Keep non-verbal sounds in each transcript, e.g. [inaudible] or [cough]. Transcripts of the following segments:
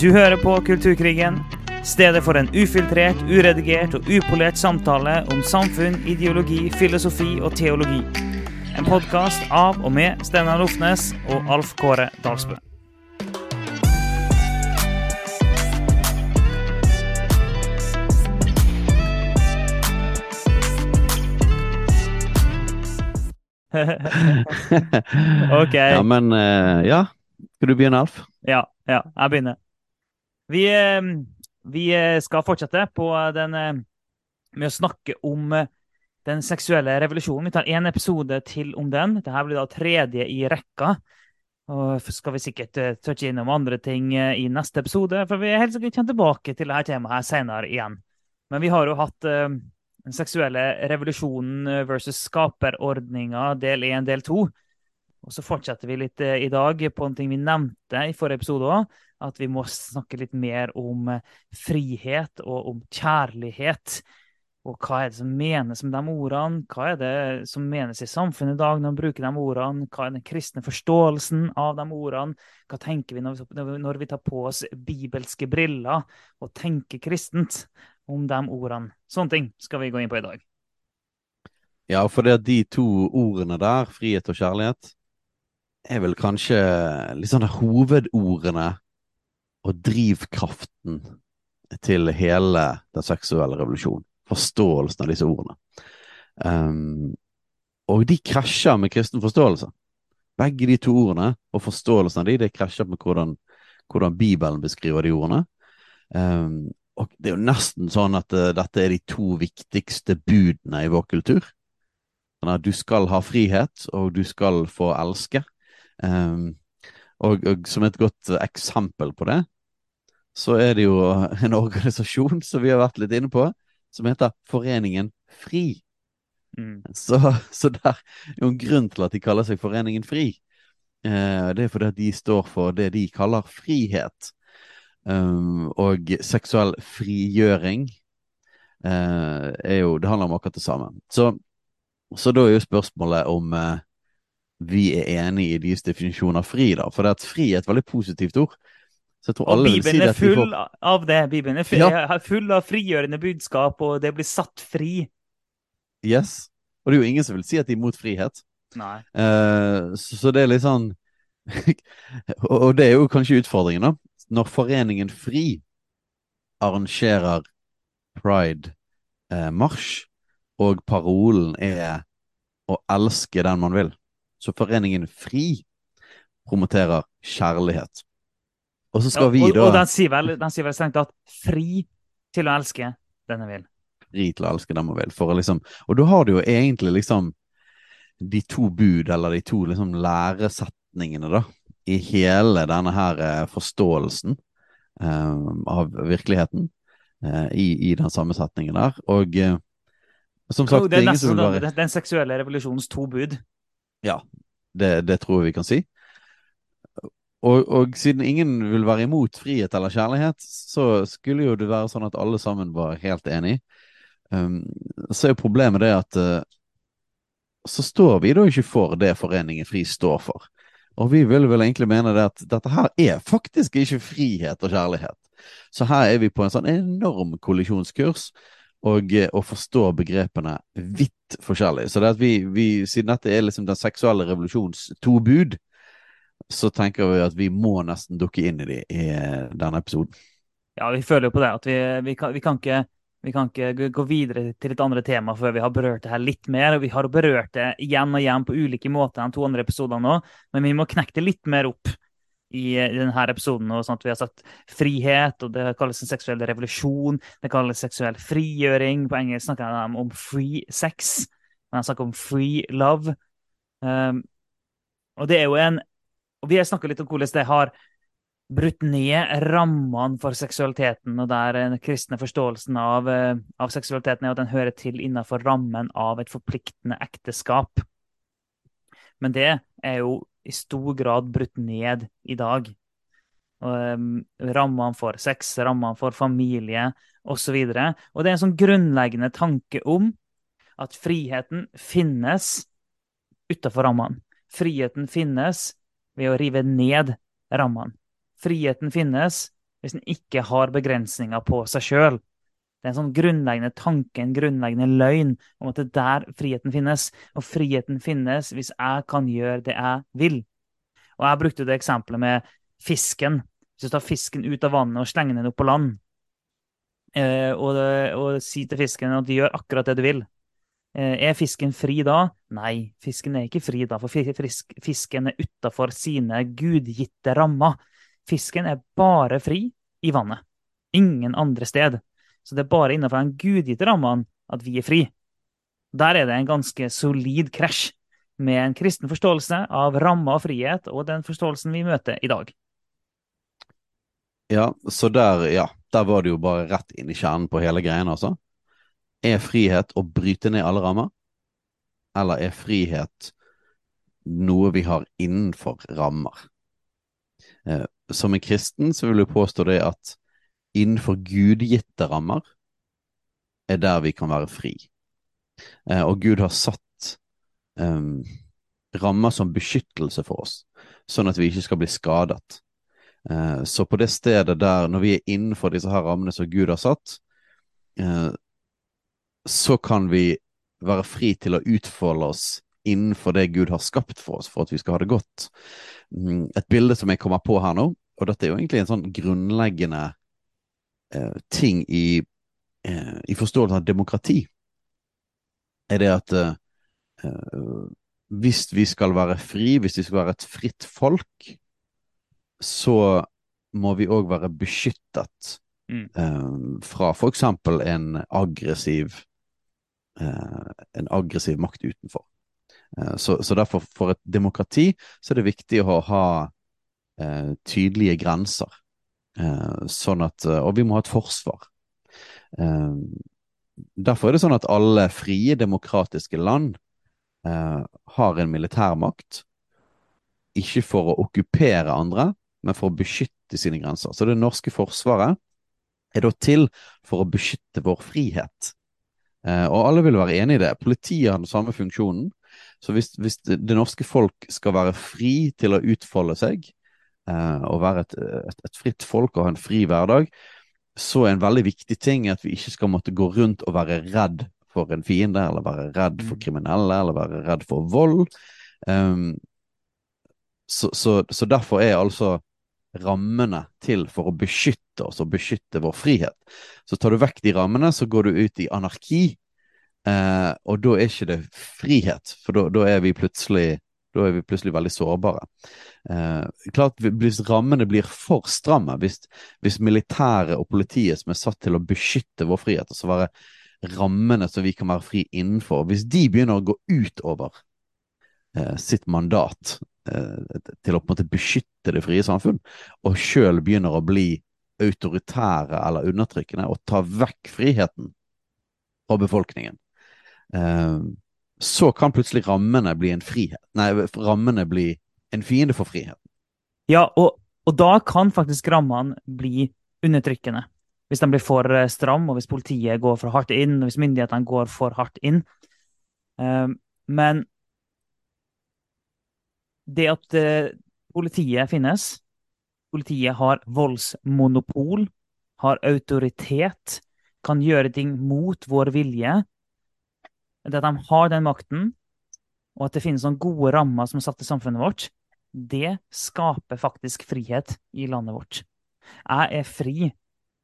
Du hører på Kulturkrigen, stedet for en ufiltrert, uredigert og upolert samtale om samfunn, ideologi, filosofi og teologi. En podkast av og med Steinar Lofnes og Alf Kåre Dalsbø. [laughs] [laughs] OK. Ja, men eh, ja. Skal du begynne, Alf? Ja, ja, jeg begynner. Vi, eh, vi eh, skal fortsette på den, eh, med å snakke om eh, den seksuelle revolusjonen. Vi tar én episode til om den. Dette blir da tredje i rekka. Og skal vi sikkert touche innom andre ting eh, i neste episode, for vi er helt sikkert kommer tilbake til dette temaet senere igjen. Men vi har jo hatt eh, den seksuelle revolusjonen versus skaperordninga del én, del to. Og så fortsetter vi litt eh, i dag på en ting vi nevnte i forrige episode òg. At vi må snakke litt mer om eh, frihet og om kjærlighet. Og hva er det som menes med de ordene? Hva er det som menes i samfunnet i dag når man bruker de ordene? Hva er den kristne forståelsen av de ordene? Hva tenker vi når vi, tar på oss bibelske briller og tenker kristent om de ordene? Sånne ting skal vi gå inn på i dag. Ja, for det at de to ordene der, frihet og kjærlighet, er vel kanskje litt sånn hovedordene og drivkraften til hele den seksuelle revolusjonen. Forståelsen av disse ordene. Um, og de krasjer med kristen forståelse. Begge de to ordene og forståelsen av de, det krasjer med hvordan, hvordan Bibelen beskriver de ordene. Um, og det er jo nesten sånn at uh, dette er de to viktigste budene i vår kultur. Sånn du skal ha frihet, og du skal få elske. Um, og, og, som et godt eksempel på det, så er det jo en organisasjon som vi har vært litt inne på, som heter Foreningen FRI. Mm. Så, så det er jo en grunn til at de kaller seg Foreningen FRI. Eh, det er fordi at de står for det de kaller frihet. Um, og seksuell frigjøring eh, er jo Det handler om akkurat det samme. Så, så da er jo spørsmålet om eh, vi er enig i deres definisjon av fri, da. For det at fri er et veldig positivt ord. Så jeg tror alle vil si Bibelen det er at vi full får av det. Bibelen er full, Ja. er full av frigjørende budskap, og det blir satt fri. Yes. Og det er jo ingen som vil si at de er imot frihet. Nei. Uh, så, så det er litt sånn [laughs] og, det er jo kanskje utfordringen, da. Når Foreningen FRI arrangerer Pride-marsj, og parolen er å elske den man vil, så Foreningen FRI promoterer kjærlighet. Og så skal Ja, vi da og den sier vel, den sier vel strengt tatt 'fri til å elske den jeg vil'. fri til å elske den man vil. For liksom, og da har du jo egentlig liksom de to bud, eller de to liksom læresetningene, da, i hele denne her eh, forståelsen eh, av virkeligheten eh, i, i den sammensetningen der. Og eh, som sagt, det det er er ingen nesten som vil den, den seksuelle revolusjonens to bud. det, det tror jeg vi kan si. Og, og siden ingen vil være imot frihet eller kjærlighet, så skulle jo det være sånn at alle sammen var helt enige. Um, så er jo problemet det at uh, så står vi da ikke for det Foreningen FRI står for. Og vi vil vel egentlig mene det at dette her er faktisk ikke frihet og kjærlighet. Så her er vi på en sånn enorm kollisjonskurs og, eh, og forstår begrepene vidt forskjellig. Så det at vi, vi, siden dette er liksom den seksuelle revolusjons to bud, så tenker vi at vi må nesten dukke inn i de i eh, denne episoden. Ja, vi føler jo på det at vi, vi, kan, vi, kan ikke, vi kan ikke gå- gå videre til et andre tema før vi har berørt det her litt mer. og Vi har berørt det igjen og igjen på ulike måter enn to andre episoder nå, men vi må knekke det litt mer opp i eh, denne episoden. Og sånn at vi har sett frihet, og det kalles en seksuell revolusjon. Det kalles seksuell frigjøring. På engelsk snakker de om free sex, men de snakker om free love. Um, og det er jo en og Vi har snakket litt om hvordan det har brutt ned rammene for seksualiteten, og der den kristne forståelsen av, eh, av seksualiteten er at den hører til innenfor rammen av et forpliktende ekteskap. Men det er jo i stor grad brutt ned i dag. Um, rammene for sex, rammene for familie osv. Og, så og det er en sånn grunnleggende tanke om at friheten finnes utenfor rammene. Friheten finnes ved å rive ned rammene. Friheten finnes hvis den ikke har begrensninger på seg sjøl. Det er en sånn grunnleggende tanke, en grunnleggende løgn om at det er der friheten finnes. Og friheten finnes hvis jeg kan gjøre det jeg vil. Og jeg brukte det eksempelet med fisken. Hvis du tar fisken ut av vannet og slenger den opp på land, eh, og, og sier til fisken at du gjør akkurat det du vil, er fisken fri da? Nei, fisken er ikke fri da, for fisken er utafor sine gudgitte rammer. Fisken er bare fri i vannet. Ingen andre sted. Så det er bare innenfor den gudgitte rammen at vi er fri. Der er det en ganske solid krasj med en kristen forståelse av rammer og frihet, og den forståelsen vi møter i dag. Ja, så der, ja, der var det jo bare rett inn i kjernen på hele greien, altså. Er frihet å bryte ned alle rammer, eller er frihet noe vi har innenfor rammer? Eh, som en kristen så vil jeg påstå det at innenfor gudgitte rammer er der vi kan være fri. Eh, og Gud har satt eh, rammer som beskyttelse for oss, sånn at vi ikke skal bli skadet. Uh, så på det stedet der, når vi er innenfor disse her rammene som Gud har satt, uh, så kan vi være fri til å utfolde oss innenfor det Gud har skapt for oss, for at vi skal ha det godt. Um, et bilde som jeg kommer på her nå, og dette er jo egentlig en sånn grunnleggende eh, ting i, i forståelsen av demokrati, er det at Eh, hvis vi skal være fri, hvis vi skal være et fritt folk, så må vi òg være beskyttet mm. eh, fra f.eks. en aggressiv en aggressiv makt utenfor. Uh, så, så, derfor, for et demokrati, så er det viktig å ha tydelige grenser. sånn at Og vi må ha et forsvar. derfor er det sånn at alle frie, demokratiske land eh, har en militærmakt, ikke for å okkupere andre, men for å beskytte sine grenser. Så det norske forsvaret er da til for å beskytte vår frihet. Eh, og alle vil være enig i det. Politiet har den samme funksjonen. Så hvis, hvis det, norske folk skal være fri til å utfolde seg, eh, og være et, et, et, fritt folk og ha en fri hverdag, så er en veldig viktig ting at vi ikke skal måtte gå rundt og være redd for en fiende, eller være redd for mm. kriminelle, eller være redd for vold. Um, så, så, så, derfor er altså rammene til for å beskytte oss og beskytte vår frihet. Så tar du vekk de rammene, så går du ut i anarki, eh, og da er ikke det frihet, for da, er vi plutselig er vi plutselig veldig sårbare. Eh, klart Hvis rammene blir for stramme, hvis, hvis militæret og politiet som er satt til å beskytte vår frihet, altså være rammene som vi kan være fri innenfor, hvis de begynner å gå utover eh, sitt mandat til å på en måte beskytte det frie samfunn, og sjøl begynner å bli autoritære eller undertrykkende og ta vekk friheten fra befolkningen, eh, så kan plutselig rammene bli en frihet. Nei, rammene bli en fiende for friheten. Ja, og, og da kan faktisk rammene bli undertrykkende hvis de blir for eh, stram, og hvis politiet går for hardt inn, og hvis myndighetene går for hardt inn. Men det at eh, politiet finnes, politiet har voldsmonopol, har autoritet, kan gjøre ting mot vår vilje, at de har den makten, og at det finnes noen gode rammer som er satt i samfunnet vårt, det skaper faktisk frihet i landet vårt. Jeg er fri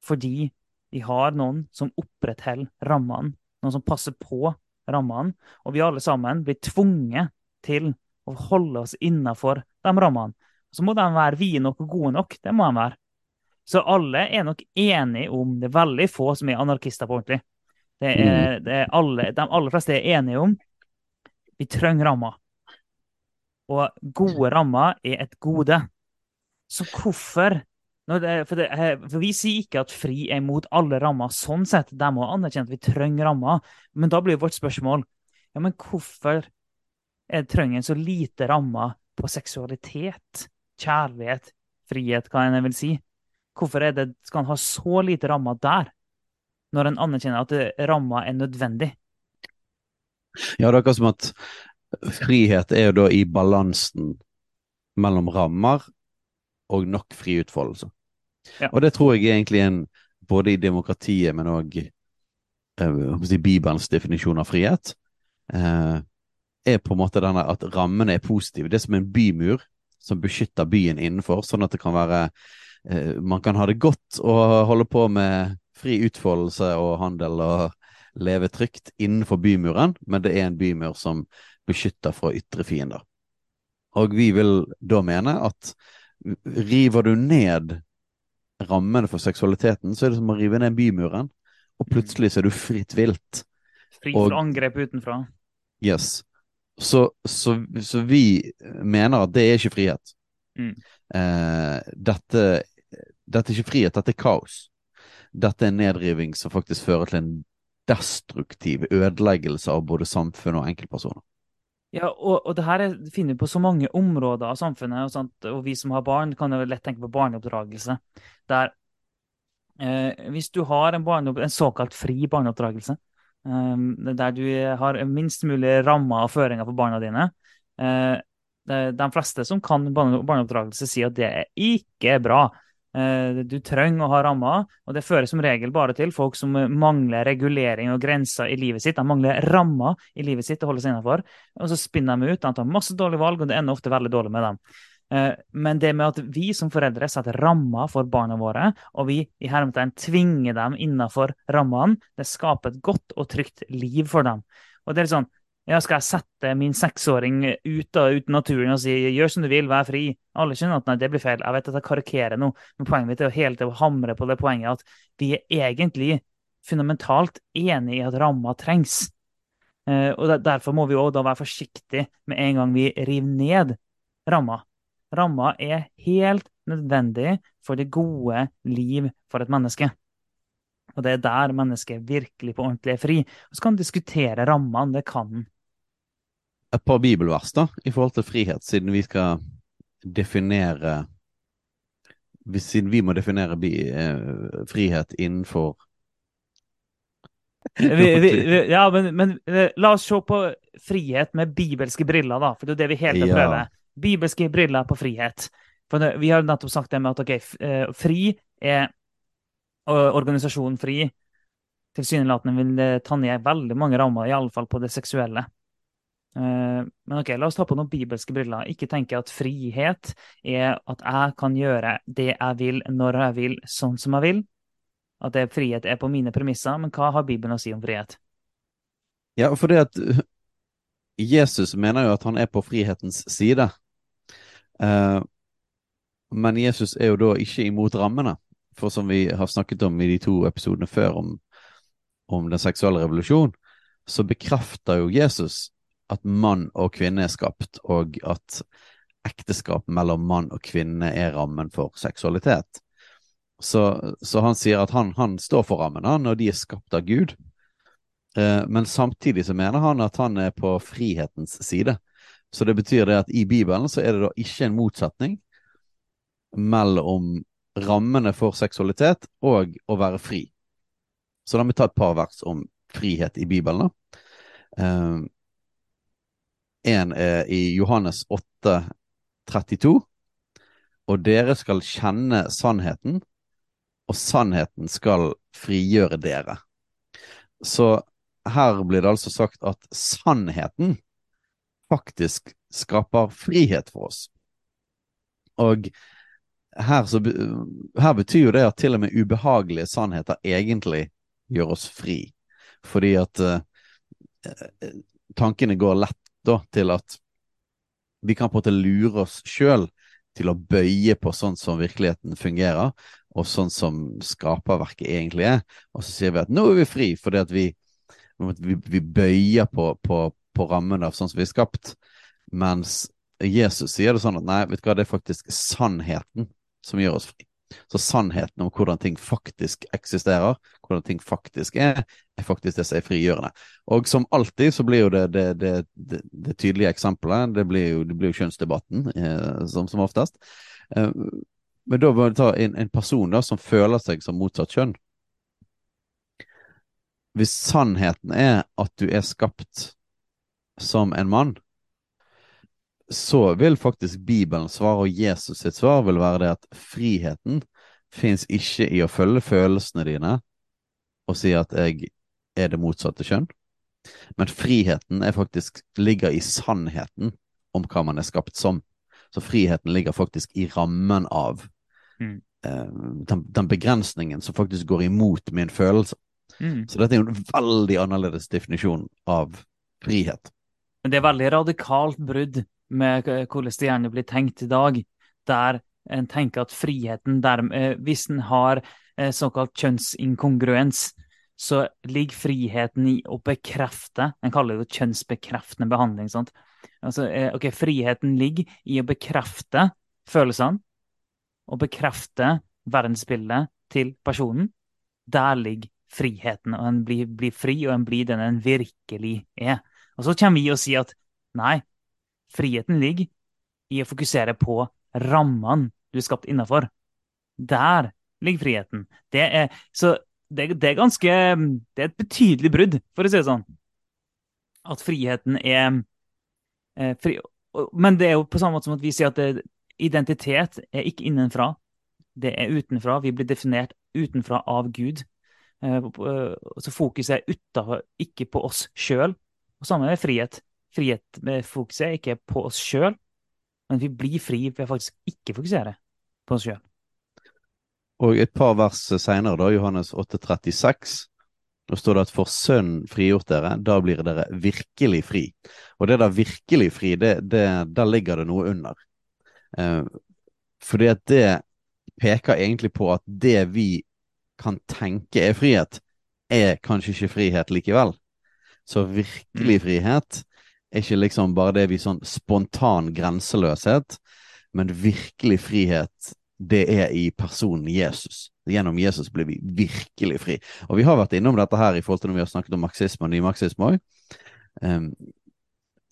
fordi vi har noen som opprettholder rammene, noen som passer på rammene. Og vi alle sammen blir tvunget til å holde oss innafor de rammene. Så må de være vide nok og gode nok. Det må de være. Så alle er nok enige om Det er veldig få som er anarkister på ordentlig. Det er, mm. det er alle, de aller fleste er enige om vi trenger rammer. Og gode rammer er et gode. Så hvorfor det, for, det, for, Vi sier ikke at FRI er mot alle rammer, sånn sett. De må anerkjenne at vi trenger rammer. Men da blir vårt spørsmål ja, men hvorfor er trenger en så lite rammer på seksualitet, kjærlighet, frihet, hva enn jeg vil si? Hvorfor er det, skal en ha så lite rammer der, når en anerkjenner at rammer er nødvendig? Ja, det er akkurat som at frihet er jo da i balansen mellom rammer og nok fri utfoldelse. Ja. Og det tror jeg egentlig er en både i demokratiet, men òg i Bibelens definisjon av frihet, eh, er på en måte denne at rammene er positive. Det er som en bymur som beskytter byen innenfor, sånn at det kan være eh, Man kan ha det godt og holde på med fri utfoldelse og handel og leve trygt innenfor bymuren, men det er en bymur som beskytter fra ytre fiender. Og vi vil da mene at river du ned rammene for seksualiteten, så er det som å rive ned bymuren, og plutselig så er du fritt vilt. Fri Og- for angrep utenfra. Yes. Så, så, så vi mener at det er ikke frihet. Mm. Eh, dette, dette er ikke frihet, dette er kaos. Dette er nedriving som faktisk fører til en destruktiv ødeleggelse av både samfunn og enkeltpersoner. Ja, og, og det her er, finner vi på så mange områder av samfunnet, og, sånt, og vi som har barn, kan jo lett tenke på barneoppdragelse. Der eh, hvis du har en, barneopp, en såkalt fri barneoppdragelse, der du har minst mulig rammer og føringer for barna dine eh, De fleste som kan barneoppdragelse, sier at det er ikke bra. Eh, Du trenger å ha rammer, og det fører som regel bare til folk som mangler regulering og grenser i livet sitt. De mangler rammer i livet sitt å holde seg innenfor, og så spinner de ut. De tar masse dårlige valg, og det ender ofte veldig dårlig med dem. Eh, Men det med at vi som foreldre setter rammer for barna våre, og vi i hermetegn tvinger dem innenfor rammene, det skaper et godt og trygt liv for dem. Og det er litt sånn ja, skal jeg sette min seksåring ut av ut naturen og si 'gjør som du vil, vær fri'? Alle skjønner at nei, det blir feil. Jeg vet at jeg karikerer nå, men poenget mitt er å hele tiden hamre på det poenget at vi er egentlig fundamentalt enig i at rammer trengs. Eh, og Derfor må vi da være forsiktige med en gang vi river ned rammer. Rammer er helt nødvendig for det gode liv for et menneske. Og det er der mennesket virkelig på ordentlig er fri. Og så kan man diskutere rammene, det kan man. Et par bibelvers da, i forhold til frihet, siden vi skal definere Siden vi må definere eh, frihet innenfor Vi, vi, ja, men, men eh, la oss se på frihet med bibelske briller, da. For det er jo det vi hele tiden Ja. Bibelske briller på frihet. For vi har nettopp sagt det med at okay, eh, fri er organisasjonen FRI tilsynelatende vil eh, ta ned veldig mange rammer, iallfall på det seksuelle. Eh, Men ok, la oss ta på noen bibelske briller. Ikke tenke at frihet er at jeg kan gjøre det jeg vil, når jeg vil, sånn som jeg vil. At det frihet er på mine premisser. Men hva har Bibelen å si om frihet? Ja, for det at Jesus mener jo at han er på frihetens side. Eh, men Jesus er jo da ikke imot rammene. For som vi har snakket om i de to episodene før om, om den seksuelle revolusjonen, så bekrefter jo Jesus at mann og kvinne er skapt, og at ekteskap mellom mann og kvinne er rammen for seksualitet. Så, så han sier at han, han står for rammene og de er skapt av Gud. Eh, men samtidig så mener han at han er på frihetens side. Så det betyr det at i Bibelen så er det da ikke en motsetning mellom rammene for seksualitet og å være fri. Så la meg ta et par vers om frihet i Bibelen. da. Eh, er i Johannes 8, 32. Og dere skal kjenne sannheten, og sannheten skal frigjøre dere. Så her blir det altså sagt at sannheten faktisk skaper frihet for oss. Og her, så, her betyr jo det at til og med ubehagelige sannheter egentlig gjør oss fri. Fordi at eh, eh, tankene går lett da til at vi kan på en måte lure oss sjøl til å bøye på sånn som virkeligheten fungerer, og sånn som skaperverket egentlig er. Og så sier vi at nå er vi fri, fordi at vi, vi, vi bøyer på, på, på rammen av sånn som vi er skapt. Mens Jesus sier det sånn at nei, vet du hva, det er faktisk sannheten som gjør oss fri. Så sannheten om hvordan ting faktisk eksisterer, hvordan ting faktisk er, er faktisk det som er frigjørende. Og som alltid så blir jo det, det, det, det, tydelige eksempelet, det blir jo, blir jo kjønnsdebatten, eh, som, som oftest. Eh, men da må du ta en, en person da, som føler seg som motsatt kjønn. Hvis sannheten er at du er skapt som en mann, så vil faktisk Bibelen svar og Jesus sitt svar vil være det at friheten fins ikke i å følge følelsene dine og si at jeg er det motsatte kjønn. Men friheten er faktisk, ligger i sannheten om hva man er skapt som. Så friheten ligger faktisk i rammen av Mm. eh, den, den begrensningen som faktisk går imot min følelse. Mm. Så dette er jo en veldig annerledes definisjon av frihet. Men det er veldig radikalt brudd med hvordan det gjerne blir tenkt i dag, der en tenker at friheten der, eh, Hvis en har eh, såkalt kjønnsinkongruens, så ligger friheten i å bekrefte En kaller det kjønnsbekreftende behandling. sant? Altså, eh, ok, Friheten ligger i å bekrefte følelsene og bekrefte verdensbildet til personen. Der ligger friheten, og en blir, blir fri, og en blir den en virkelig er. Og så kommer vi og sier at nei, friheten ligger i å fokusere på rammene du er skapt innafor. Der ligger friheten. Det er, så det, det er ganske Det er et betydelig brudd, for å si det sånn. At friheten er er fri, Men det er jo på samme måte som at vi sier at det, identitet er ikke innenfra. Det er utenfra. Vi blir definert utenfra av Gud. Eh, eh, Så fokuset er utenfor, ikke på oss sjøl. Og samme med frihet. Frihet med fokuset ikke på oss sjøl, men vi blir fri ved faktisk ikke fokusere på oss sjøl. Og et par vers seinere, da, Johannes 8,36, da står det at for Sønnen frigjort dere, da blir dere virkelig fri. Og det der virkelig fri, det, det, der ligger det noe under. Eh, fordi at det peker egentlig på at det vi kan tenke er frihet, er kanskje ikke frihet likevel. Så virkelig frihet er ikke liksom bare det vi sånn spontan grenseløshet, men virkelig frihet det er i personen Jesus. Gjennom Jesus blir vi virkelig fri. Og vi har vært innom dette her i forhold til når vi har snakket om marxisme og nymarxisme òg.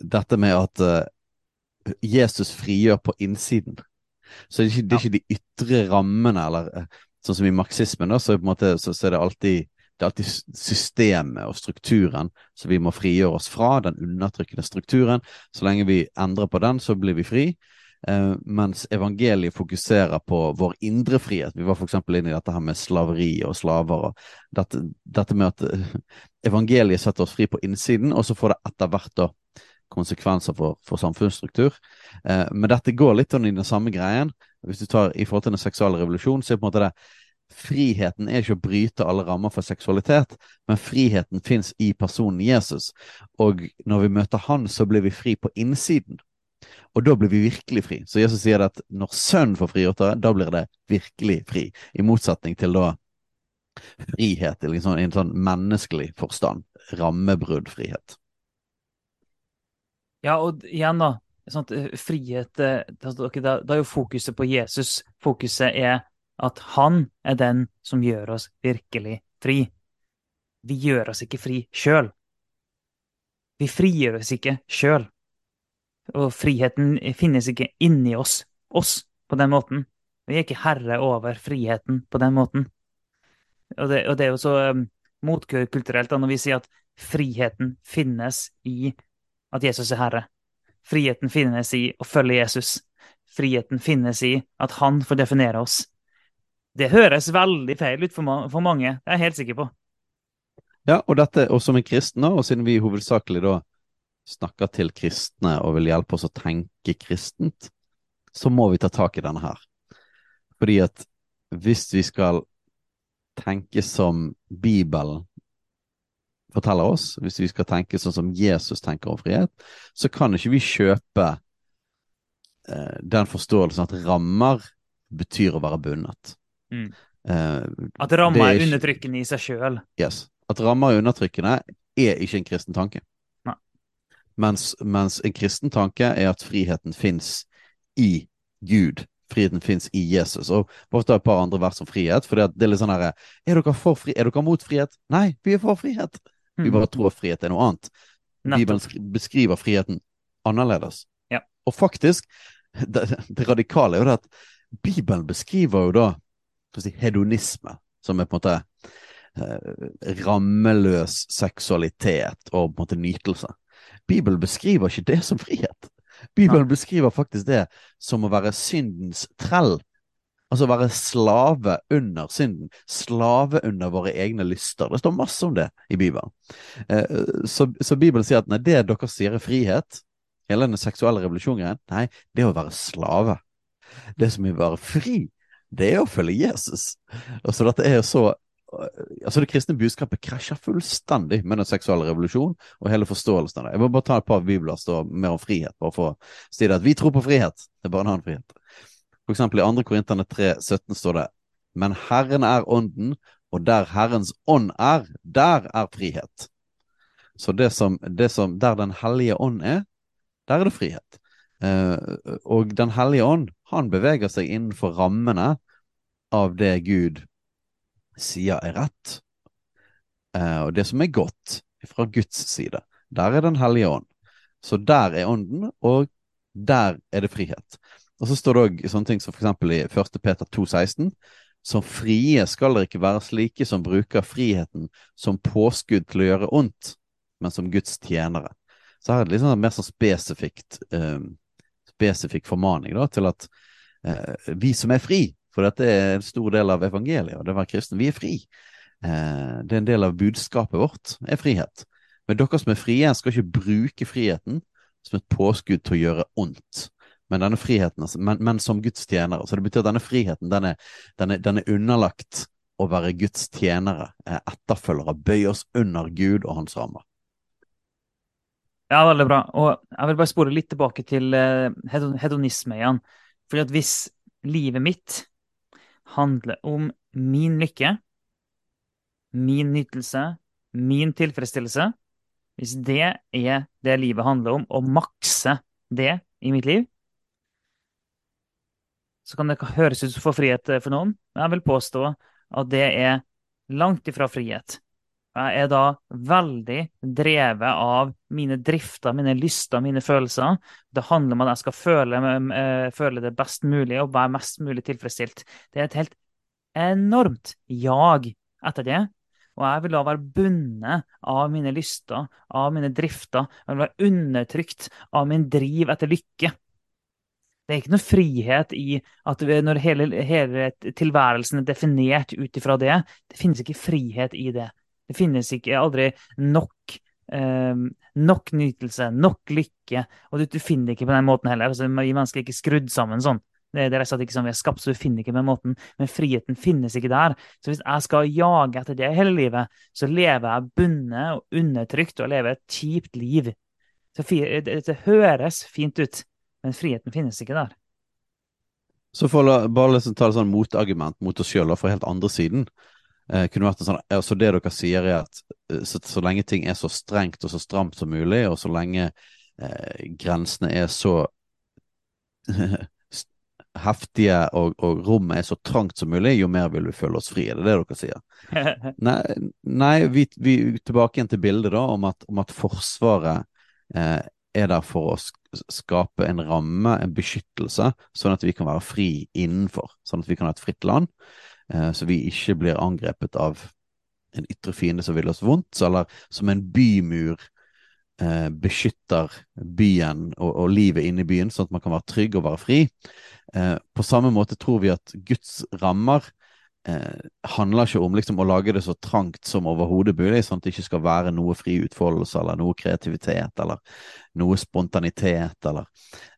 dette med at uh, Jesus frigjør på innsiden. Så det er ikke, det er ikke de ytre rammene, eller uh, sånn som i marxismen, da, så, måte, så, så er det alltid det er alltid systemet og strukturen som vi må frigjøre oss fra, den undertrykkende strukturen. Så lenge vi endrer på den, så blir vi fri. Eh, mens evangeliet fokuserer på vår indre frihet. Vi var f.eks. inne i dette her med slaveri og slaver. og dette, dette med at eh, evangeliet setter oss fri på innsiden, og så får det etter hvert da konsekvenser for, for samfunnsstruktur. Eh, men dette går litt sånn i den samme greien. Hvis du tar i forhold til den seksuelle revolusjonen, så er det på en måte det Friheten er ikke å bryte alle rammer for seksualitet, men friheten fins i personen Jesus. Og når vi møter han, så blir vi fri på innsiden. Og da blir vi virkelig fri. Så Jesus sier at når Sønnen får frigjort dere, da blir det virkelig fri. I motsetning til da frihet i liksom, en sånn menneskelig forstand. Rammebruddfrihet. Ja, og igjen, da. Sånn frihet det, det, det, er jo fokuset på Jesus. Fokuset er at han er den som gjør oss virkelig fri. Vi gjør oss ikke fri sjøl. Vi frigjør oss ikke sjøl. Og friheten finnes ikke inni oss, oss, på den måten. Vi er ikke herre over friheten på den måten. Og det, og det er jo så um, motkulturelt da, når vi sier at friheten finnes i at Jesus er herre. Friheten finnes i å følge Jesus. Friheten finnes i at han får definere oss. Det høres veldig feil ut for, ma for mange, det er jeg helt sikker på. Ja, og dette, og som en kristen, og siden vi hovedsakelig da snakker til kristne og vil hjelpe oss å tenke kristent, så må vi ta tak i denne her. Fordi at hvis vi skal tenke som Bibelen forteller oss, hvis vi skal tenke sånn som Jesus tenker om frihet, så kan ikke vi kjøpe eh, den forståelsen at rammer betyr å være bundet. Mm. Eh, At ramma er, er, undertrykkende i seg sjøl. Yes. At ramma er undertrykkende er ikke en kristen tanke. Mens, mens en kristen tanke er at friheten fins i Gud. Friheten fins i Jesus. Og bare ta et par andre vers om frihet. For det er litt sånn herre Er dere for fri Er dere mot frihet? Nei, vi er for frihet. Vi Mm. bare tror frihet er noe annet. Bibelen Nettopp. beskriver friheten annerledes. Ja. Og faktisk, [laughs] det, det radikale er jo det at Bibelen beskriver jo da si, hedonisme, som er på en måte eh, rammeløs seksualitet og på en måte nytelse. Bibelen beskriver ikke det som frihet. Bibelen beskriver faktisk det som å være syndens trell. Altså være slave under synden. Slave under våre egne lyster. Det står masse om det i Bibelen. Eh, så, så, Bibelen sier at nei, det dere sier er frihet, hele den seksuelle revolusjonen, nei, det er å være slave. Det som å være fri, det er å følge Jesus. Altså, dette er så altså Det kristne budskapet krasjer fullstendig med den seksuelle revolusjonen og hele forståelsen av det. Jeg må bare ta et par står mer om frihet, bare for å si det at vi tror på frihet. Det er bare en annen frihet. For eksempel i 2. Korinterne 3, 17 står det Men Herren er ånden, og der Herrens ånd er, der er frihet. Så det som, det som der Den hellige ånd er, der er det frihet. Eh, og Den hellige ånd, han beveger seg innenfor rammene av det Gud sier er rett, eh, og det som er godt fra Guds side. Der er Den hellige ånd. Så der er ånden, og der er det frihet. Og så står det òg sånne ting som f.eks. i 1. Peter 2,16. Som frie skal dere ikke være slike som bruker friheten som påskudd til å gjøre ondt, men som Guds tjenere. Så her er det sånn mer sånn spesifikt eh, spesifikk formaning da, til at eh, vi som er fri, for dette er en stor del av evangeliet, og det å være kristen, vi er fri. Eh, det er en del av budskapet vårt, er frihet. Men dere som er frie, skal ikke bruke friheten som et påskudd til å gjøre ondt men denne friheten, altså, men, men, som Guds tjenere. Så det betyr at denne friheten, den er, den er, den er underlagt å være Guds tjenere, etterfølgere, bøye oss under Gud og hans rammer. Ja, veldig bra. Og jeg vil bare spore litt tilbake til uh, hedonisme igjen. Fordi at hvis livet mitt handler om min lykke, min nytelse, min tilfredsstillelse Hvis det er det livet handler om, å makse det i mitt liv, så kan det høres ut som for frihet eh, for noen, men jeg vil påstå at det er langt ifra frihet. Jeg er da veldig drevet av mine drifter, mine lyster, mine følelser. Det handler om at jeg skal føle, eh, føle det best mulig og være mest mulig tilfredsstilt. Det er et helt enormt jag etter det. Og jeg vil da være bundet av mine lyster, av mine drifter. Jeg vil være undertrykt av min driv etter lykke. Det er ikke noe frihet i at når hele, hele tilværelsen er definert ut ifra det. Det finnes ikke frihet i det. Det finnes ikke aldri nok, eh, nok nytelse, nok lykke. Og du, du, finner det ikke på den måten heller. Altså, vi mennesker er ikke skrudd sammen sånn. Det, det er ikke sånn vi er skapt, så du finner ikke på den måten. Men friheten finnes ikke der. Så hvis jeg skal jage etter det hele livet, så lever jeg bundet og undertrykt og lever et kjipt liv. Så det, det høres fint ut. Men friheten finnes ikke der. Så for å bare liksom ta et sånn motargument mot oss sjøl fra helt andre siden eh, kunne vært en sånn, altså Det dere sier, er at eh, så, så, lenge ting er så strengt og så stramt som mulig, og så lenge eh, grensene er så [laughs] heftige og, og, rommet er så trangt som mulig, jo mer vil vi føle oss fri. Er det det dere sier? [laughs] nei, nei vi, vi, tilbake igjen til bildet da, om at, om at Forsvaret eh, er der for å skape en ramme, en beskyttelse, sånn at vi kan være fri innenfor. Sånn at vi kan ha et fritt land, så vi ikke blir angrepet av en ytre fiende som vil oss vondt, eller som en bymur eh, beskytter byen og, og, livet inne i byen, sånn at man kan være trygg og være fri. Eh, på samme måte tror vi at Guds rammer eh, handler ikke om liksom, å lage det så trangt som overhodet mulig, sånn at det ikke skal være noe fri utfoldelse eller noe kreativitet eller noe spontanitet eller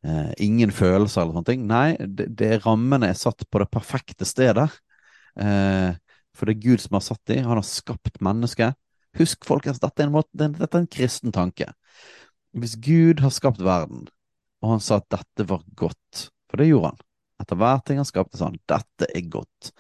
eh, ingen følelser eller sånne ting. Nei, det, det, rammene er satt på det perfekte stedet. Eh, for det er Gud som har satt dem. Han har skapt mennesket. Husk, folkens, dette er en, måte, dette er en kristen tanke. Hvis Gud har skapt verden, og han sa at dette var godt, for det gjorde han etter hver ting han skapte, sa han dette er godt.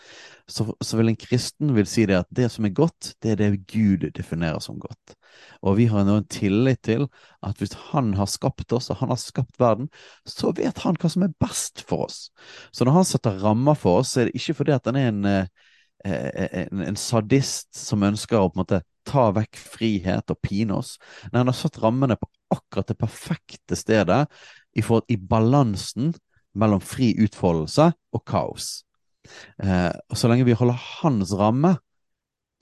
Så, så, vil en kristen vil si det at det som er godt, det er det Gud definerer som godt. Og vi har nå en tillit til at hvis han har skapt oss, og han har skapt verden, så vet han hva som er best for oss. Så når han setter rammer for oss, så er det ikke fordi at han er en, eh, eh, en, en sadist som ønsker å på en måte ta vekk frihet og pine oss. Nei, han har satt rammene på akkurat det perfekte stedet i, for, i balansen mellom fri utfoldelse og kaos. Eh, og så lenge vi holder hans ramme,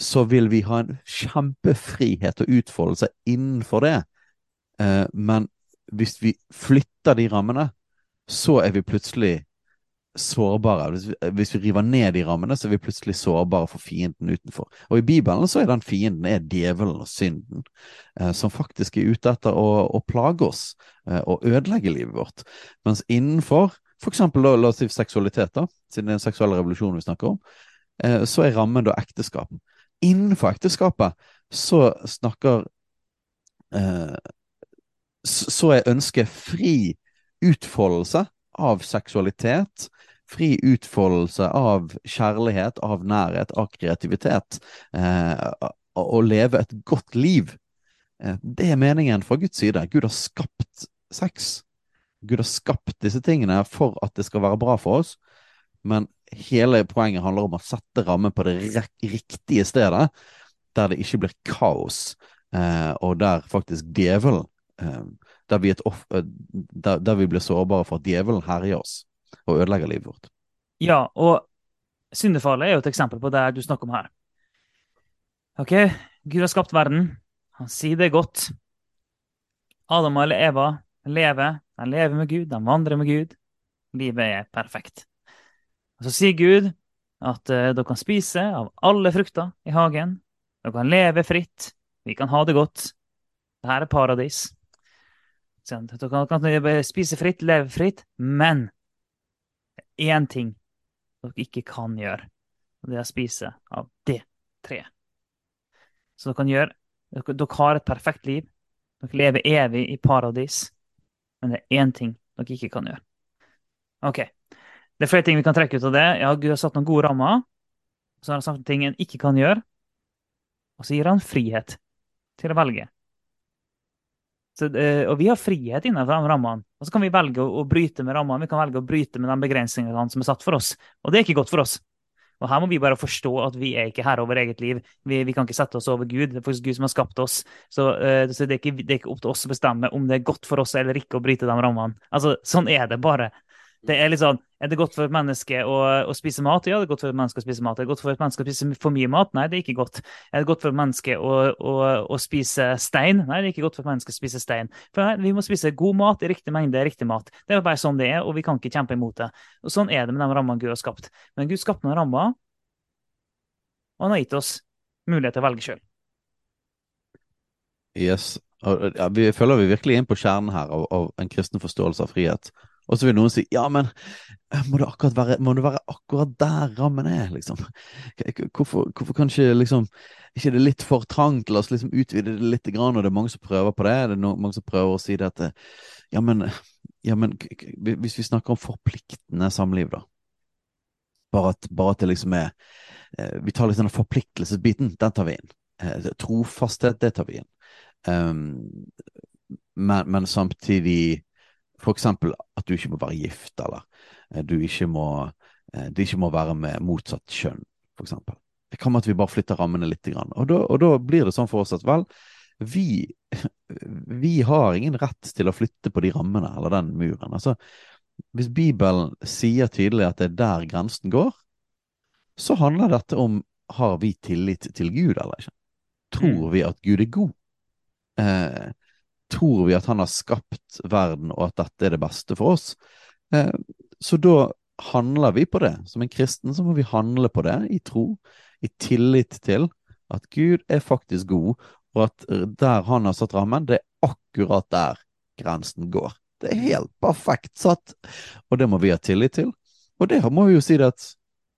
så vil vi ha en kjempefrihet og utfoldelse innenfor det. Eh, men hvis vi flytter de rammene, så er vi plutselig sårbare. Hvis vi, hvis vi river ned de rammene, så er vi plutselig sårbare for fienden utenfor. Og i Bibelen så er den fienden er djevelen og synden, eh, som faktisk er ute etter å, å plage oss eh, og ødelegge livet vårt. Mens innenfor for eksempel la oss si seksualitet, da, siden det er en seksuell revolusjon vi snakker om, eh, så er rammen da ekteskap. Innenfor ekteskapet så snakker eh, Så er ønsket fri utfoldelse av seksualitet, fri utfoldelse av kjærlighet, av nærhet, av kreativitet. Eh, å leve et godt liv. Eh, det er meningen fra Guds side. Gud har skapt sex. Gud har skapt disse tingene for at det skal være bra for oss. Men hele poenget handler om å sette rammen på det riktige stedet, der det ikke blir kaos, eh, og der faktisk djevelen eh, der, vi off, eh, der, der, vi blir sårbare for at djevelen herjer oss og ødelegger livet vårt. Ja, og syndefallet er jo et eksempel på det du snakker om her. Ok, Gud har skapt verden. Han sier det godt. Adam eller Eva lever. De lever med Gud, de vandrer med Gud. Livet er perfekt. Og Så sier Gud at uh, dere kan spise av alle frukter i hagen. Dere kan leve fritt. Vi kan ha det godt. Dette er paradis. Dere kan spise fritt, leve fritt, men det er én ting dere ikke kan gjøre, og det er å spise av det treet. Så dere kan gjøre dere, dere har et perfekt liv. Dere lever evig i paradis. Men det er én ting dere ikke kan gjøre. OK. Det er flere ting vi kan trekke ut av det. Ja, Gud har satt noen gode rammer. Så har han sagt ting en ikke kan gjøre. Og så gir han frihet til å velge. Så, eh, og vi har frihet innenfor de rammene. Og så kan vi velge å, bryte med rammene. Vi kan velge å bryte med de begrensningene som er satt for oss. Og det er ikke godt for oss. Og her må vi bare forstå at vi er ikke herre over eget liv. Vi, vi, kan ikke sette oss over Gud. Det er faktisk Gud som har skapt oss. Så, uh, så det, er ikke, det, er ikke, opp til oss å bestemme om det er godt for oss eller ikke å bryte de rammene. Altså, Sånn er det bare. Det er litt sånn, er det godt for et menneske å, å, spise mat? Ja, det er godt for et menneske å spise mat. Er det godt for et menneske å spise for mye mat? Nei, det er ikke godt. Er det godt for et menneske å, å, å spise stein? Nei, det er ikke godt for et menneske å spise stein. For nei, Vi må spise god mat i riktig mengde, riktig mat. Det er bare sånn det er, og vi kan ikke kjempe imot det. Og Sånn er det med de rammene Gud har skapt. Men Gud skapte noen rammer, og han har gitt oss mulighet til å velge sjøl. Yes. Ja, vi følger vi virkelig inn på kjernen her av, av en kristen forståelse av frihet. Og så vil noen si ja, men eh, må det, være, må det være akkurat der rammen er, liksom? Hvorfor, hvorfor kan ikke liksom ikke det litt for trangt? La oss liksom utvide det litt, grann, og det er mange som prøver på det. Det er mange som prøver å si det at ja, men, ja, men hvis vi snakker om forpliktende samliv, da. Bare at, bare at det liksom er eh, Vi tar liksom den forpliktelsesbiten, den tar vi inn. Eh, trofasthet, det tar vi inn. Um, men, men samtidig for eksempel at du ikke må være gift, eller eh, du ikke må, eh, det ikke må være med motsatt kjønn, for eksempel. Det kan være at vi bare flytter rammene litt. Og da, og da blir det sånn for oss at vel, vi, [laughs] vi, har ingen rett til å flytte på de rammene eller den muren. Altså, hvis Bibelen sier tydelig at det er der grensen går, så handler dette om har vi tillit til Gud eller ikke. Tror mm. vi at Gud er god? Eh, tror vi at han har skapt verden, og at dette er det beste for oss. Eh, så da handler vi på det. Som en kristen så må vi handle på det i tro, i tillit til at Gud er faktisk god, og at der han har satt rammen, det er akkurat der grensen går. Det er helt perfekt satt, og det må vi ha tillit til. Og det må vi jo si at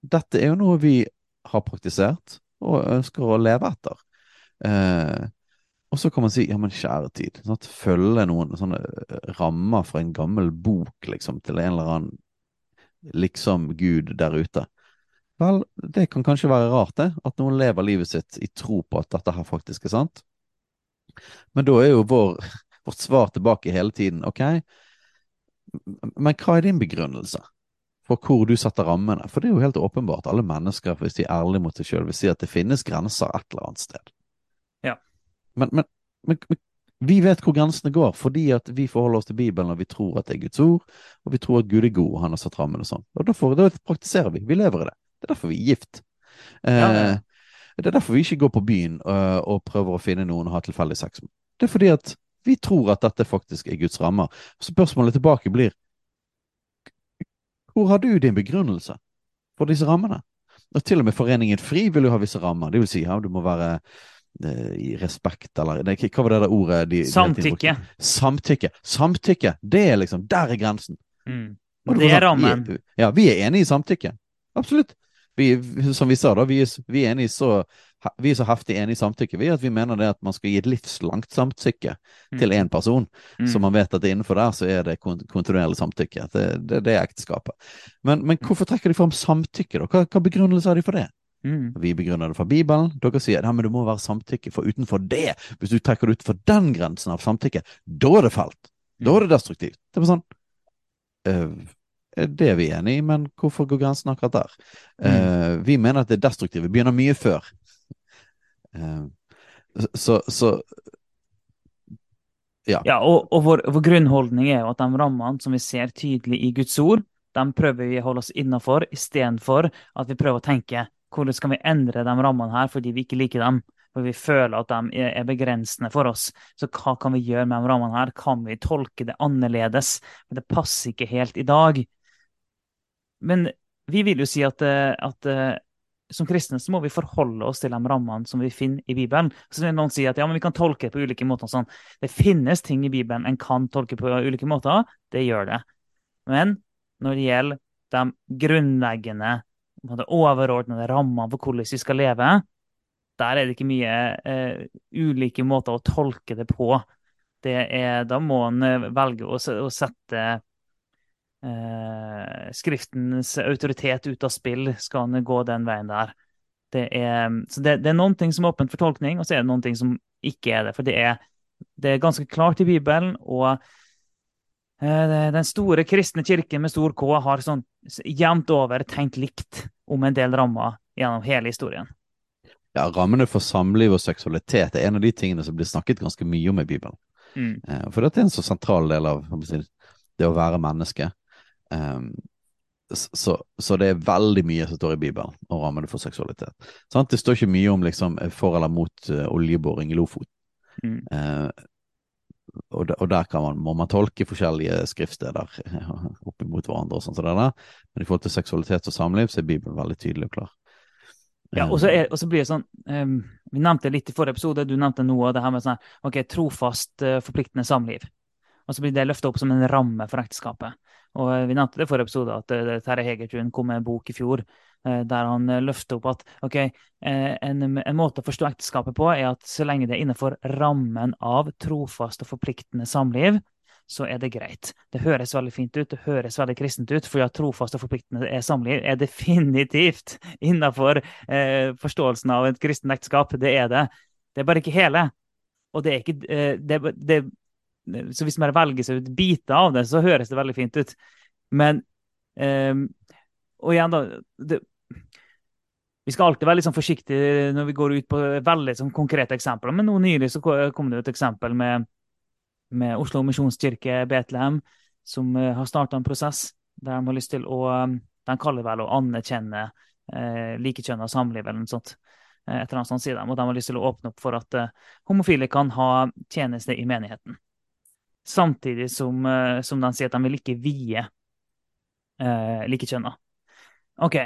dette er jo noe vi har praktisert og ønsker å leve etter. Eh, og så kan man si ja, men kjære tid. At følge noen sånne eh, rammer fra en gammel bok liksom, til en eller annen liksom Gud der ute. Vel, det kan kanskje være rart, det. At noen lever livet sitt i tro på at dette her faktisk er sant. Men da er jo vår, [laughs] vårt svar tilbake hele tiden OK, men hva er din begrunnelse for hvor du setter rammene? For det er jo helt åpenbart. Alle mennesker, hvis de er ærlige mot seg sjøl, vil si at det finnes grenser et eller annet sted. Men, men, men, vi vet hvor grensene går, fordi at vi forholder oss til Bibelen og vi tror at det er Guds ord, og vi tror at Gud er god og han har satt rammen og sånn. Og derfor, Da praktiserer vi. Vi lever i det. Det er derfor vi er gift. Eh, ja, ja. Det er derfor vi ikke går på byen uh, og prøver å finne noen å ha tilfeldig sex med. Det er fordi at vi tror at dette faktisk er Guds rammer. Så spørsmålet tilbake blir Hvor har du din begrunnelse for disse rammene? Og til og med Foreningen FRI vil jo ha visse rammer. Det vil si, ja, du må være eh, i respekt, eller nei, Hva var det der ordet? De, de Samtykke. Samtykke. Samtykke. Det er liksom Der er grensen. Mm. Og Det er sånn, rammen. Vi, ja, vi er enige i samtykke. Absolutt. Vi, som vi sa, da, vi, vi, er enige så, vi er så heftig enige i samtykke vi at vi mener det at man skal gi et livslangt samtykke til én person. Mm. Så man vet at innenfor der så er det kontinuerlig samtykke. Det, det, det er ekteskapet. Men, men hvorfor trekker de fram samtykke, da? Hva, hva begrunnelse har de for det? Mm. Vi begrunner det fra Bibelen. Dere sier at du det må være samtykke, for utenfor det, hvis du trekker det utenfor den grensen av samtykke, da er det falt. Da er det destruktivt. Det var sånn uh, Det er vi enig i, men hvorfor går grensen akkurat der? Eh, vi mener at det destruktive begynner mye før. Uh, så, så ja. Ja, og, og vår, vår grunnholdning er jo at de rammene som vi ser tydelig i Guds ord, de prøver vi å holde oss innafor, istedenfor at vi prøver å tenke hvordan skal vi endre de rammene her fordi vi ikke liker dem, for vi føler at de er begrensende for oss. Så hva kan vi gjøre med de rammene her? Kan vi tolke det annerledes? Men det passer ikke helt i dag. Men vi vil jo si at, eh, at eh, som kristne så må vi forholde oss til de rammene som vi finner i Bibelen. Så vil noen si at ja, men vi kan tolke det på ulike måter. Sånn. Det finnes ting i Bibelen en kan tolke på ulike måter. Det gjør det. Men når det gjelder de grunnleggende, overordnede rammene for hvordan vi skal leve, der er det ikke mye eh, ulike måter å tolke det på. Det er, da må en eh, velge å, å sette eh, Skriftens autoritet ut av spill, skal en gå den veien der. Det er, så det, det er noen ting som er åpent for tolkning, og så er det noen ting som ikke er det. For det er, det er ganske klart i Bibelen, og den store kristne kirken med stor K har sånn jevnt over tenkt likt om en del rammer gjennom hele historien. ja, rammene for samliv og seksualitet er en av de tingene som blir snakket ganske mye om i Bibelen. Mm. Eh, For dette er en så sentral del av det å være menneske. Um, så, så det er veldig mye som står i Bibelen om rammene for seksualitet. Sant? Det står ikke mye om liksom, for eller mot eh, oljeboring i Lofoten. Mm. Og, der, og der man, må man tolke forskjellige skriftsteder [laughs] opp imot hverandre. og sånt der. Men i forhold til seksualitet og samliv så er Bibelen veldig tydelig og klar. Ja, og så, er, og så blir det sånn um, Vi nevnte litt i forrige episode, du nevnte noe av det her med sånn ok, trofast, eh, forpliktende samliv. Og så blir det løfta opp som en ramme for ekteskapet. Og eh, Vi nevnte det i forrige episode, at eh, Terje Hegertun kom med en bok i fjor der han eh, løfter opp at ok, eh, en, en måte å forstå ekteskapet på er at så lenge det er innenfor rammen av trofast og forpliktende samliv, så er det greit. Det høres veldig fint ut, det høres veldig kristent ut, fordi at trofast og forpliktende er samliv er definitivt [laughs] innenfor eh, forståelsen av et kristent ekteskap. Det er det. Det er bare ikke hele. Og det er ikke eh, det, det, Så hvis man velger seg ut biter av det, så høres det veldig fint ut. Men eh, Og igjen, da det, Vi skal alltid være litt sånn forsiktige når vi går ut på veldig sånn konkrete eksempler. Men nå nylig så kom det et eksempel med med Oslo misjonskirke Betlehem, som eh, har starta en prosess der de har lyst til å eh, De kaller vel å anerkjenne eh, likekjønna samliv eller noe sånt. Eh, et eller annet sånt. Og de har lyst til å åpne opp for at eh, homofile kan ha tjeneste i menigheten. Samtidig som, eh, som de sier at de vil ikke vie eh, likekjønna. OK.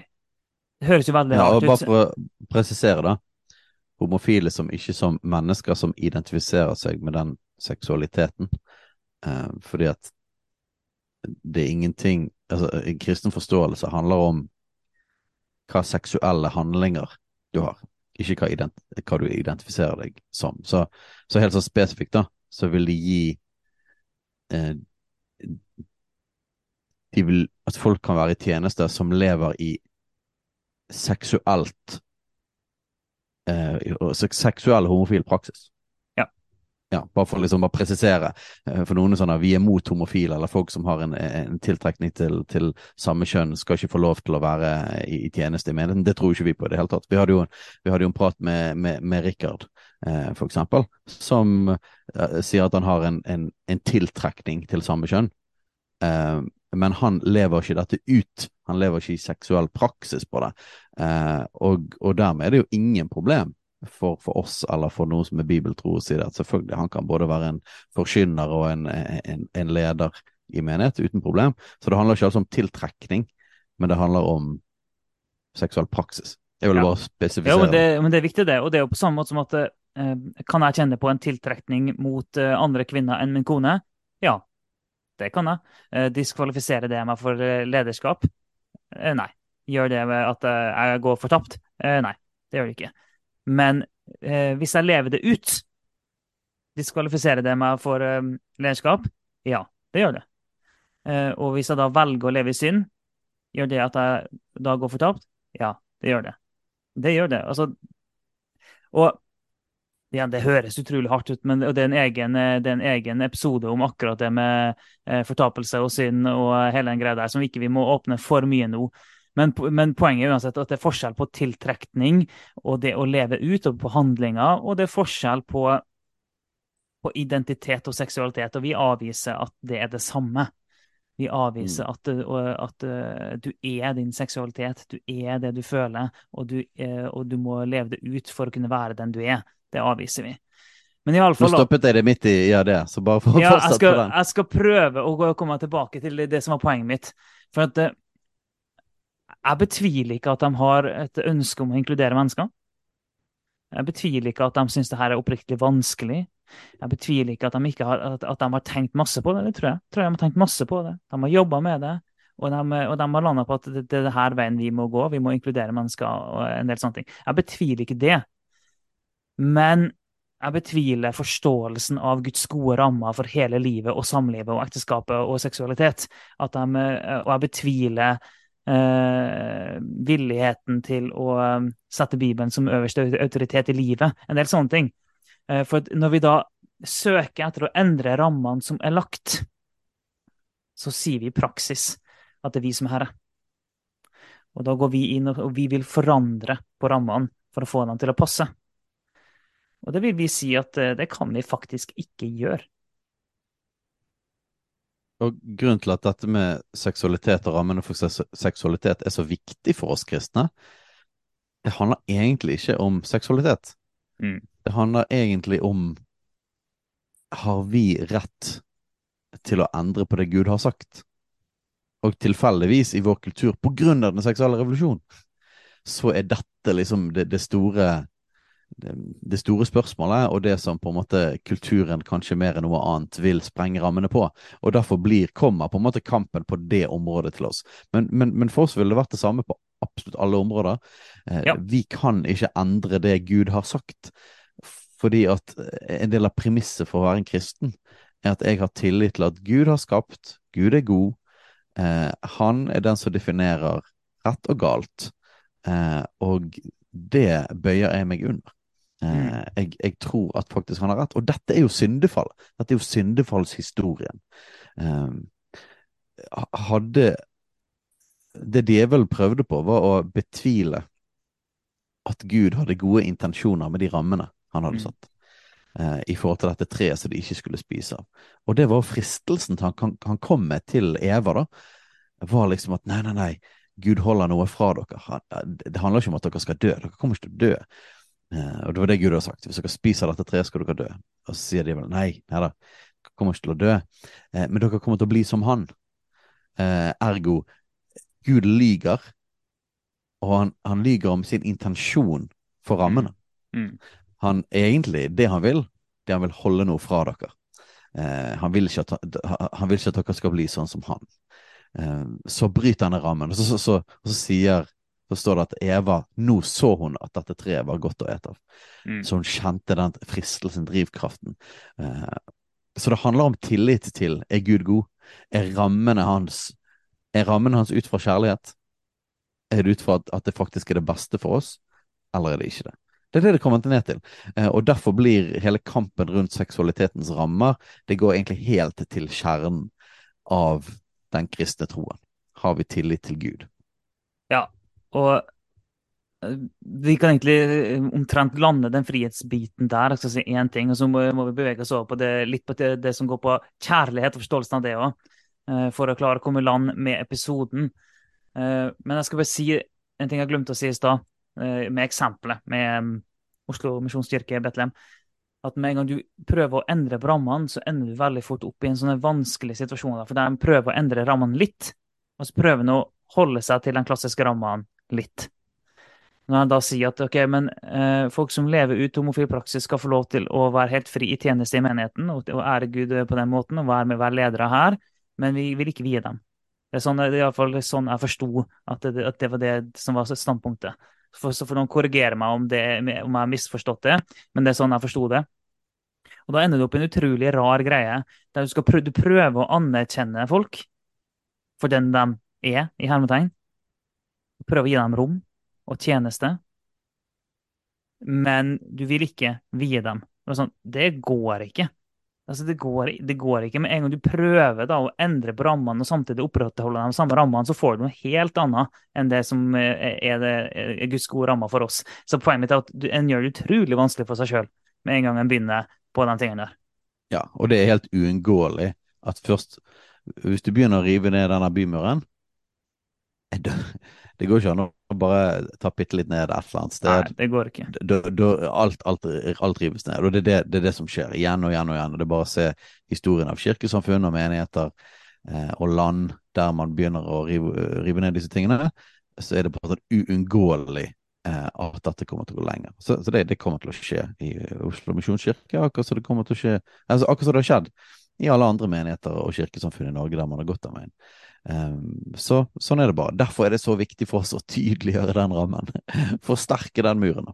Det høres jo veldig Ja, rart bare ut. for å presisere, da. Homofile som ikke som mennesker som identifiserer seg med den seksualiteten. Eh, fordi at det er ingenting altså En kristen forståelse handler om hva seksuelle handlinger du har, ikke hva, ident hva du identifiserer deg som. Så, så helt så spesifikt, da, så vil de gi eh, De vil at folk kan være i tjeneste som lever i seksuelt eh, seksuell homofil praksis. Ja. Ja, bare for liksom å presisere. Eh, For noen er sånn at vi er mot homofile, eller folk som har en, en tiltrekning til, til samme kjønn, skal ikke få lov til å være i, i tjeneste i menigheten. Det tror ikke vi på i det hele tatt. Vi hadde jo, vi hadde jo en prat med, med, med Rikard, eh, for eksempel, som eh, sier at han har en, en, en tiltrekning til samme kjønn. Eh, men han lever ikke dette ut. Han lever ikke i seksuell praksis på det. Eh, og, og dermed er det jo ingen problem for, for oss eller for noen som er bibeltro å si det. at Selvfølgelig, han kan både være en forkynner og en, en, en leder i menighet uten problem. Så det handler ikke altså om tiltrekning. men det handler om seksuell praksis. Jeg vil Ja. bare spesifisere. spesifisere. men det, men det er viktig, det. Og det er jo på samme måte som at eh, Kan jeg kjenne på en tiltrekning mot eh, andre kvinner enn min kone? Ja, det kan jeg. Diskvalifiserer diskvalifisere det meg for eh, lederskap? Eh, nei. Gjør det at eh, jeg går fortapt? Eh, nei, det gjør det ikke. Men eh, hvis jeg lever det ut, diskvalifiserer det meg for eh, lederskap? Ja, det gjør det. Eh, og hvis jeg da velger å leve i synd, gjør det at jeg da går fortapt? Ja, det gjør det. Det gjør det. Altså, og ja, det høres utrolig hardt ut, men det er en egen, eh, det er en egen episode om akkurat det med eh, fortapelse og synd og hele den greia der, som ikke vi må åpne for mye nå. Men, men poenget er uansett at det er forskjell på tiltrekning og det å leve ut, og på handlinger, og det er forskjell på, på identitet og seksualitet, og vi avviser at det er det samme. Vi avviser at, at eh, du er din seksualitet, du er det du føler, og du, eh, og du må leve det ut for å kunne være den du er. Det avviser vi. Men i alle Nå stoppet jeg deg midt i ja, det, så bare for å ja, jeg fortsette skal, på den. jeg skal prøve å komme tilbake til det som var poenget mitt. For at eh, jeg betviler ikke at de har et ønske om å inkludere mennesker. Jeg betviler ikke at de syns det her er oppriktig vanskelig. Jeg betviler ikke at de, ikke har, at, at de har tenkt masse på det. Det tror jeg. jeg tror de har tenkt masse på det. De har jobba med det. Og de, og de har landa på at det, det er det her veien vi må gå. Vi må inkludere mennesker og en del sånne ting. Jeg betviler ikke det. Men jeg betviler forståelsen av Guds gode rammer for hele livet og samlivet og ekteskapet og seksualitet. De, eh, og jeg betviler eh, villigheten til å eh, sette Bibelen som øverste autoritet i livet. En del sånne ting. Eh, for når vi da søker etter å endre rammene som er lagt, så sier vi i praksis at det er vi som er herre. Og da går vi inn og vi vil forandre på rammene for å få dem til å passe. Og det vil vi si at eh, det kan vi faktisk ikke gjøre. Og grunnen til at dette med seksualitet og rammene for seksualitet er så viktig for oss kristne, det handler egentlig ikke om seksualitet. Mm. Det handler egentlig om har vi rett til å endre på det Gud har sagt? Og tilfeldigvis i vår kultur, på grunn av den seksuelle revolusjonen, så er dette liksom det, det store det, store spørsmålet, og det som på en måte kulturen kanskje mer enn noe annet vil sprenge rammene på. Og derfor blir, kommer på en måte kampen på det området til oss. Men, men, men for oss ville det vært det samme på absolutt alle områder. Eh, Ja. Vi kan ikke endre det Gud har sagt, fordi at eh, en del av premisset for å være en kristen er at jeg har tillit til at Gud har skapt, Gud er god, eh, han er den som definerer rett og galt, eh, og det bøyer jeg meg under. Eh, jeg, jeg tror at faktisk han har rett. Og dette er jo syndefall. Dette er jo syndefallshistorien. Eh, hadde Det djevelen prøvde på, var å betvile at Gud hadde gode intensjoner med de rammene han hadde Mm. satt. eh, I forhold til dette treet som de ikke skulle spise av. Og det var fristelsen han, han, han kom med til Eva, da. Var liksom at nei, nei, nei, Gud holder noe fra dere. Han, det handler ikke om at dere skal dø. Dere kommer ikke til å dø. Eh, og det var det Gud hadde sagt. Hvis dere spiser dette treet, skal dere dø. Og så sier de vel nei, nei da, dere kommer ikke til å dø. Eh, men dere kommer til å bli som han. Eh, ergo, Gud lyger, og han, han lyger om sin intensjon for rammene. Mm. Han egentlig, det han vil, det han vil holde noe fra dere. Eh, han, vil ikke at, han vil ikke at dere skal bli sånn som han. Eh, så bryter han rammen, og så, så, så, så sier så står det at Eva, nå så hun at dette treet var godt å ete av. Mm. Så hun kjente den fristelsen, drivkraften. Eh, så det handler om tillit til er Gud god? Er rammene hans, er rammene hans ut fra kjærlighet? Er det ut fra at, at det faktisk er det beste for oss, eller er det ikke det? Det er det det kommer ned til. Eh, og derfor blir hele kampen rundt seksualitetens rammer Det går egentlig helt til kjernen av den kristne troen. Har vi tillit til Gud? Og eh, vi kan egentlig eh, omtrent lande den frihetsbiten der. Jeg skal si én ting, og så må, vi bevege oss over på det, litt på det, det som går på kjærlighet og forståelsen av det òg, for å klare å komme i land med episoden. Eh, Men jeg skal bare si en ting jeg glemte å si i stad, eh, med eksempelet med mm, Oslo misjonskirke i Betlehem. At med en gang du prøver å endre på rammene, så ender du veldig fort opp i en sånn vanskelig situasjon. For de prøver å endre rammene litt, og så prøver de å holde seg til den klassiske rammen litt. Når han da sier at ok, men eh, folk som lever ut homofil praksis, skal få lov til å være helt fri i tjeneste i menigheten og, og ære Gud på den måten og være med være ledere her, men vi vil ikke vie dem. Det er sånn, det er i hvert fall sånn jeg forsto at, at det var det som var standpunktet. For, så får noen korrigere meg om, det, om jeg har misforstått det, men det er sånn jeg forsto det. Og da ender du opp i en utrolig rar greie, der du skal prøve, du prøver å anerkjenne folk for den de er, i hermetegn. Prøve å gi dem rom og tjeneste, men du vil ikke vie dem. Det, sånn, det går ikke. Altså, det, går, det, går, ikke. Med en gang du prøver da, å endre på rammene og samtidig opprettholde de samme rammene, så får du noe helt annet enn det som eh, er, det, er Guds gode rammer for oss. Så poenget mitt er at en gjør det utrolig vanskelig for seg sjøl med en gang en begynner på de tingene der. Ja, og det er helt uunngåelig at først Hvis du begynner å rive ned denne bymuren det, det går ikke an å bare ta bitte litt ned et eller annet sted. Nei, det går ikke. Da, da, alt, alt, alt, rives ned. Og det er det, det er det, som skjer igjen og igjen og igjen. Og det er bare å se historien av kirkesamfunn og menigheter eh, og land der man begynner å rive, rive, ned disse tingene, så er det bare sånn uunngåelig eh, at dette kommer til å gå lenger. Så, så det, det, kommer til å skje i Oslo misjonskirke, akkurat som det kommer til å skje altså akkurat som det har skjedd i alle andre menigheter og kirkesamfunn i Norge der man har gått den veien. Um, så sånn er det bare. Derfor er det så viktig for oss å tydeliggjøre den rammen. [laughs] Forsterke den muren.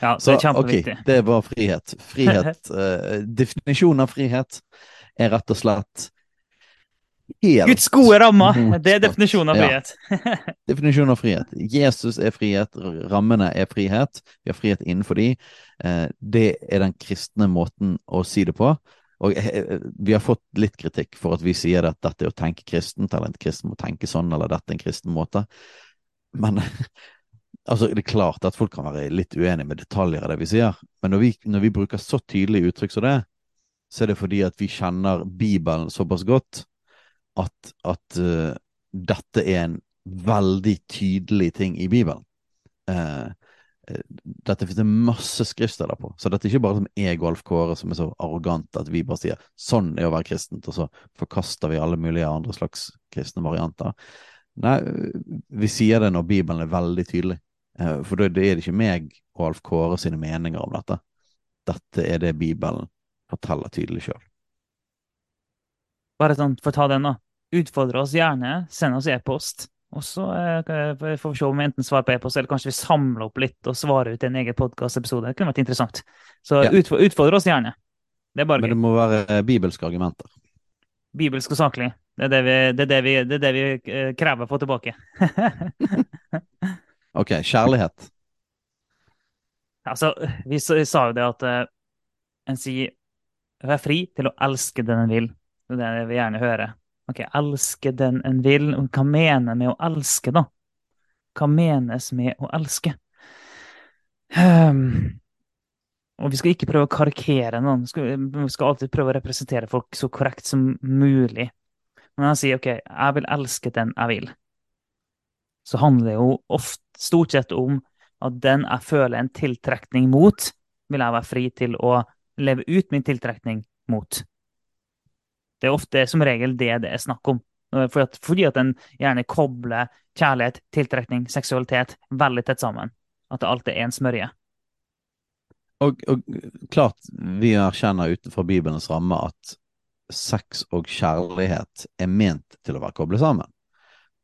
Ja, det er kjempeviktig. Okay, det var frihet. Frihet. uh, [laughs] definisjonen av frihet er rett og slett helt Guds gode rammer! Det er definisjonen av frihet. Ja. [laughs] definisjonen av frihet. Jesus er frihet, rammene er frihet. Vi har frihet innenfor de. Uh, det er den kristne måten å si det på. Og vi har fått litt kritikk for at vi sier at dette er å tenke kristent, eller en kristen må tenke sånn, eller dette er en kristen måte. Men [laughs] altså, det er klart at folk kan være litt uenige med detaljer av det vi sier. Men når vi, når vi bruker så tydelige uttrykk som det, så er det fordi at vi kjenner Bibelen såpass godt at, at uh, dette er en veldig tydelig ting i Bibelen. Uh, Eh, dette finnes det masse skriftsteder på. Så dette er ikke bare som jeg og Alf Kåre som er så arrogant at vi bare sier sånn er å være kristent, og så forkaster vi alle mulige andre slags kristne varianter. Nei, vi sier det når Bibelen er veldig tydelig. Eh, for da er det ikke meg og Alf Kåre sine meninger om dette. Dette er det Bibelen forteller tydelig sjøl. Bare sånn, for å ta den, da. Utfordre oss gjerne. Send oss e-post. Og så eh, får vi se om vi enten svarer på e-post, eller kanskje vi samler opp litt og svarer ut en egen podkastepisode. Det kunne vært interessant. Så ja. utfordre oss gjerne. Det er bare Men det må være eh, bibelske argumenter. Bibelsk og saklig. Det er det vi, det er det vi, det er det vi eh, krever å få tilbake. [laughs] ok. Kjærlighet. Altså, vi sa jo det at uh, en sier Vær fri til å elske den en vil. Det er det vi gjerne høre. Ok, elske den en vil. Hva mener med å elske, da? Hva menes med å elske? Um, og vi skal ikke prøve å karikere noen. Vi skal, vi skal, alltid prøve å representere folk så korrekt som mulig. Men jeg sier OK, jeg vil elske den jeg vil, så handler det jo ofte, stort sett om at den jeg føler en tiltrekning mot, vil jeg være fri til å leve ut min tiltrekning mot. Det er ofte som regel det det er snakk om. For at, fordi at en gjerne kobler kjærlighet, tiltrekning, seksualitet veldig tett sammen. At det alltid er en smørje. Og, og klart vi erkjenner utenfor Bibelens ramme at sex og kjærlighet er ment til å være koblet sammen.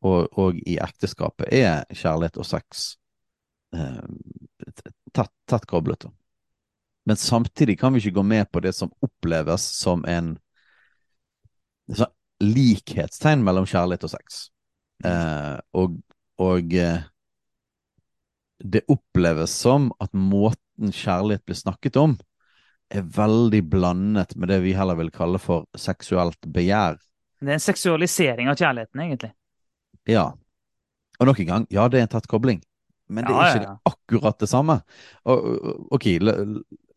Og, og i ekteskapet er kjærlighet og sex eh, tett, tett koblet. Men samtidig kan vi ikke gå med på det som oppleves som en så, likhetstegn mellom kjærlighet og sex. Mm. Eh, og, og eh, det oppleves som at måten kjærlighet blir snakket om, er veldig blandet med det vi heller vil kalle for seksuelt begjær. Det er en seksualisering av kjærligheten, egentlig. Ja. Og nok en gang, ja, det er en tett kobling, men det er ikke ja, ja. akkurat det samme. Og, ok,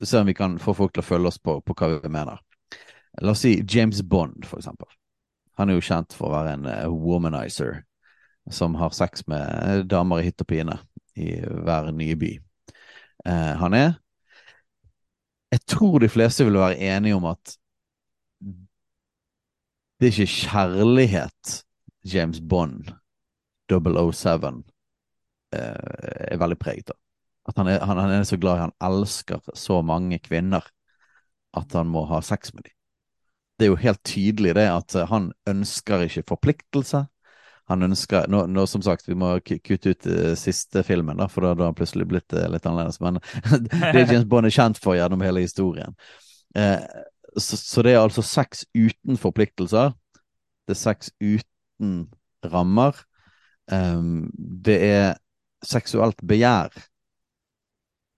se om vi kan få folk til å følge oss på, på hva vi mener. La oss si James Bond, for eksempel. Han er jo kjent for å være en uh, womanizer som har sex med damer i hytt og pine i hver nye by. Uh, han er Jeg tror de fleste vil være enige om at det er ikke kjærlighet James Bond 007 eh, er veldig preget av. At han er, han, han er så glad i Han elsker så mange kvinner at han må ha sex med dem. Det er jo helt tydelig det at eh, han ønsker ikke forpliktelse. Han ønsker nå, nå som sagt, vi må kutte ut uh, siste filmen, da, for da har han plutselig blitt uh, litt annerledes. Men [laughs] det James Bond er kjent for gjennom hele historien. Uh, så, så, det er altså sex uten forpliktelser. Det er sex uten rammer. Um, det er seksuelt begjær,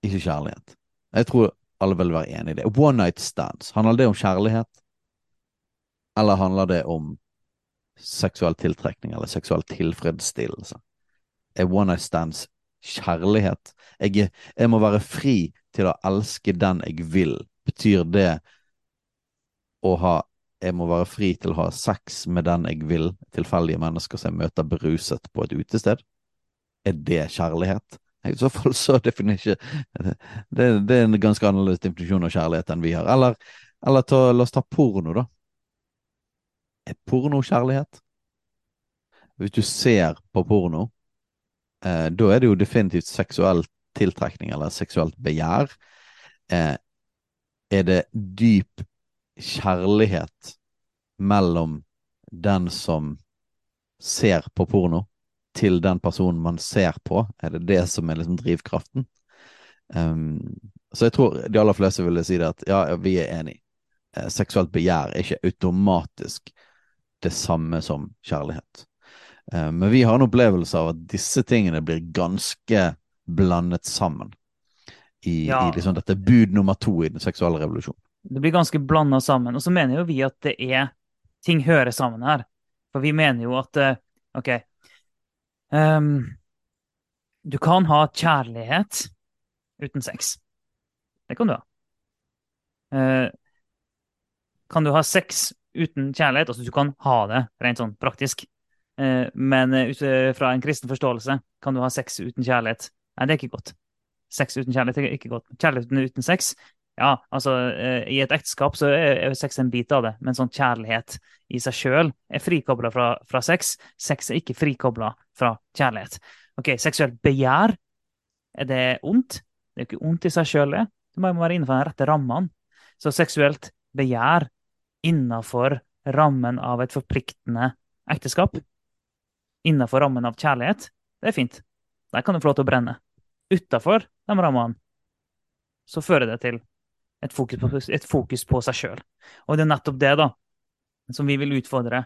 ikke kjærlighet. Jeg tror alle vil være enig i det. One night stands, handler det om kjærlighet? Eller handler det om seksuell tiltrekning eller seksuell tilfredsstillelse? Er one night stands kjærlighet? Jeg, jeg, må være fri til å elske den jeg vil. Betyr det å ha Jeg må være fri til å ha sex med den jeg vil, tilfeldige mennesker som jeg møter beruset på et utested? Er det kjærlighet? I så fall så definerer det, det, er en ganske annerledes definisjon av kjærlighet enn vi har. Eller, eller ta, la oss ta porno, da. Er porno kjærlighet? Hvis du ser på porno, eh, da er det jo definitivt seksuell tiltrekning eller seksuelt begjær. Eh, er det dyp kjærlighet mellom den som ser på porno, til den personen man ser på? Er det det som er liksom drivkraften? Um, så jeg tror de aller fleste ville si det at ja, vi er enig. Eh, seksuelt begjær er ikke automatisk det samme som kjærlighet. Eh, men vi har en opplevelse av at disse tingene blir ganske blandet sammen i, ja. i liksom dette bud nummer to i den seksuelle revolusjonen. Det blir ganske blanda sammen. Og så mener jo vi at det er ting hører sammen her. For vi mener jo at eh, OK um, Du kan ha kjærlighet uten sex. Det kan du ha. Uh, kan du ha sex uten kjærlighet. Altså, du kan ha det rent sånn praktisk. Eh, men eh, ut fra en kristen forståelse kan du ha sex uten kjærlighet. Nei, det er ikke godt. Sex uten kjærlighet er ikke godt. Kjærligheten uten sex ja, altså eh, I et ekteskap så er sex en bit av det, men sånn kjærlighet i seg sjøl er frikobla fra, fra, sex. Sex er ikke frikobla fra kjærlighet. Ok, Seksuelt begjær, er det ondt? Det er jo ikke ondt i seg sjøl, det. Det må være innenfor den rette rammene. Så seksuelt begjær innafor rammen av et forpliktende ekteskap, innafor rammen av kjærlighet, det er fint. Der kan du få lov til å brenne. Utafor de rammene så fører det til et fokus på, et fokus på seg sjøl. Og det er nettopp det da, som vi vil utfordre.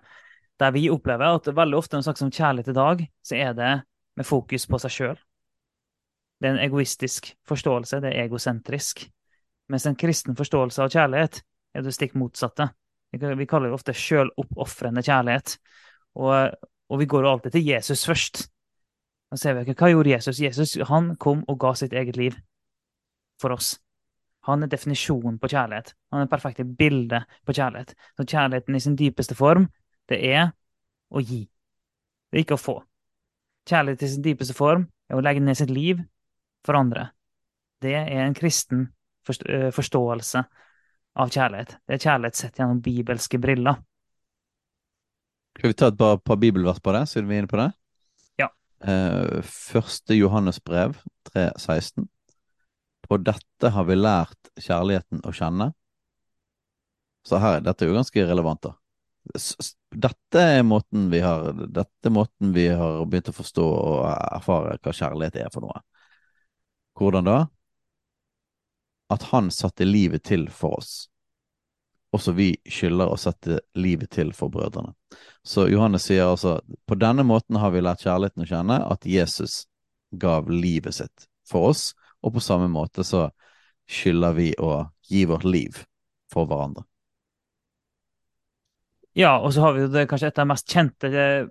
Der vi opplever at veldig ofte når vi snakker om kjærlighet i dag, så er det med fokus på seg sjøl. Det er en egoistisk forståelse, det er egosentrisk. Mens en kristen forståelse av kjærlighet er det stikk motsatte. Vi kaller det ofte sjøloppofrende kjærlighet. Og, og, vi går alltid til Jesus først. Da ser vi ikke, Hva gjorde Jesus? Jesus han kom og ga sitt eget liv for oss. Han er definisjonen på kjærlighet. Han er det perfekte bildet på kjærlighet. Så kjærligheten i sin dypeste form, det er å gi. Det er ikke å få. Kjærlighet i sin dypeste form er å legge ned sitt liv for andre. Det er en kristen forståelse av kjærlighet. Det er kjærlighet sett gjennom bibelske briller. Skal vi ta et par, par bibelvers på det, siden vi er inne på det? Ja. Eh, første Johannes brev, 3.16. På dette har vi lært kjærligheten å kjenne. Så her, dette er jo ganske relevant, da. Dette er måten vi har Dette er måten vi har begynt å forstå og erfare hva kjærlighet er for noe. Hvordan da? At han satte livet til for oss. Også vi skylder å sette livet til for brødrene. Så Johannes sier altså på denne måten har vi lært kjærligheten å kjenne, at Jesus gav livet sitt for oss, og på samme måte så skylder vi å gi vårt liv for hverandre. Ja, og så har vi jo det, kanskje et av de mest kjente eh,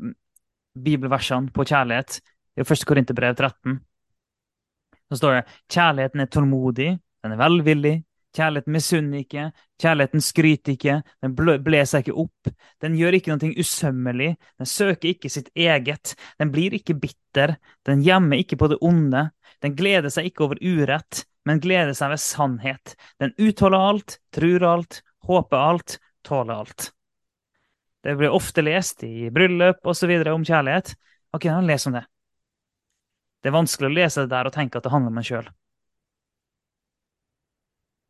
bibelversene på kjærlighet. Det er første Korinterbrev 13. Så står det kjærligheten er tålmodig, den er velvillig. Kjærligheten misunner ikke. Kjærligheten skryter ikke. Den bler seg ikke opp. Den gjør ikke noe usømmelig. Den søker ikke sitt eget. Den blir ikke bitter. Den gjemmer ikke på det onde. Den gleder seg ikke over urett, men gleder seg ved sannhet. Den utholder alt, tror alt, håper alt, tåler alt. Det blir ofte lest i bryllup osv. om kjærlighet Ok, da les om det. Det er vanskelig å lese det der og tenke at det handler om en sjøl.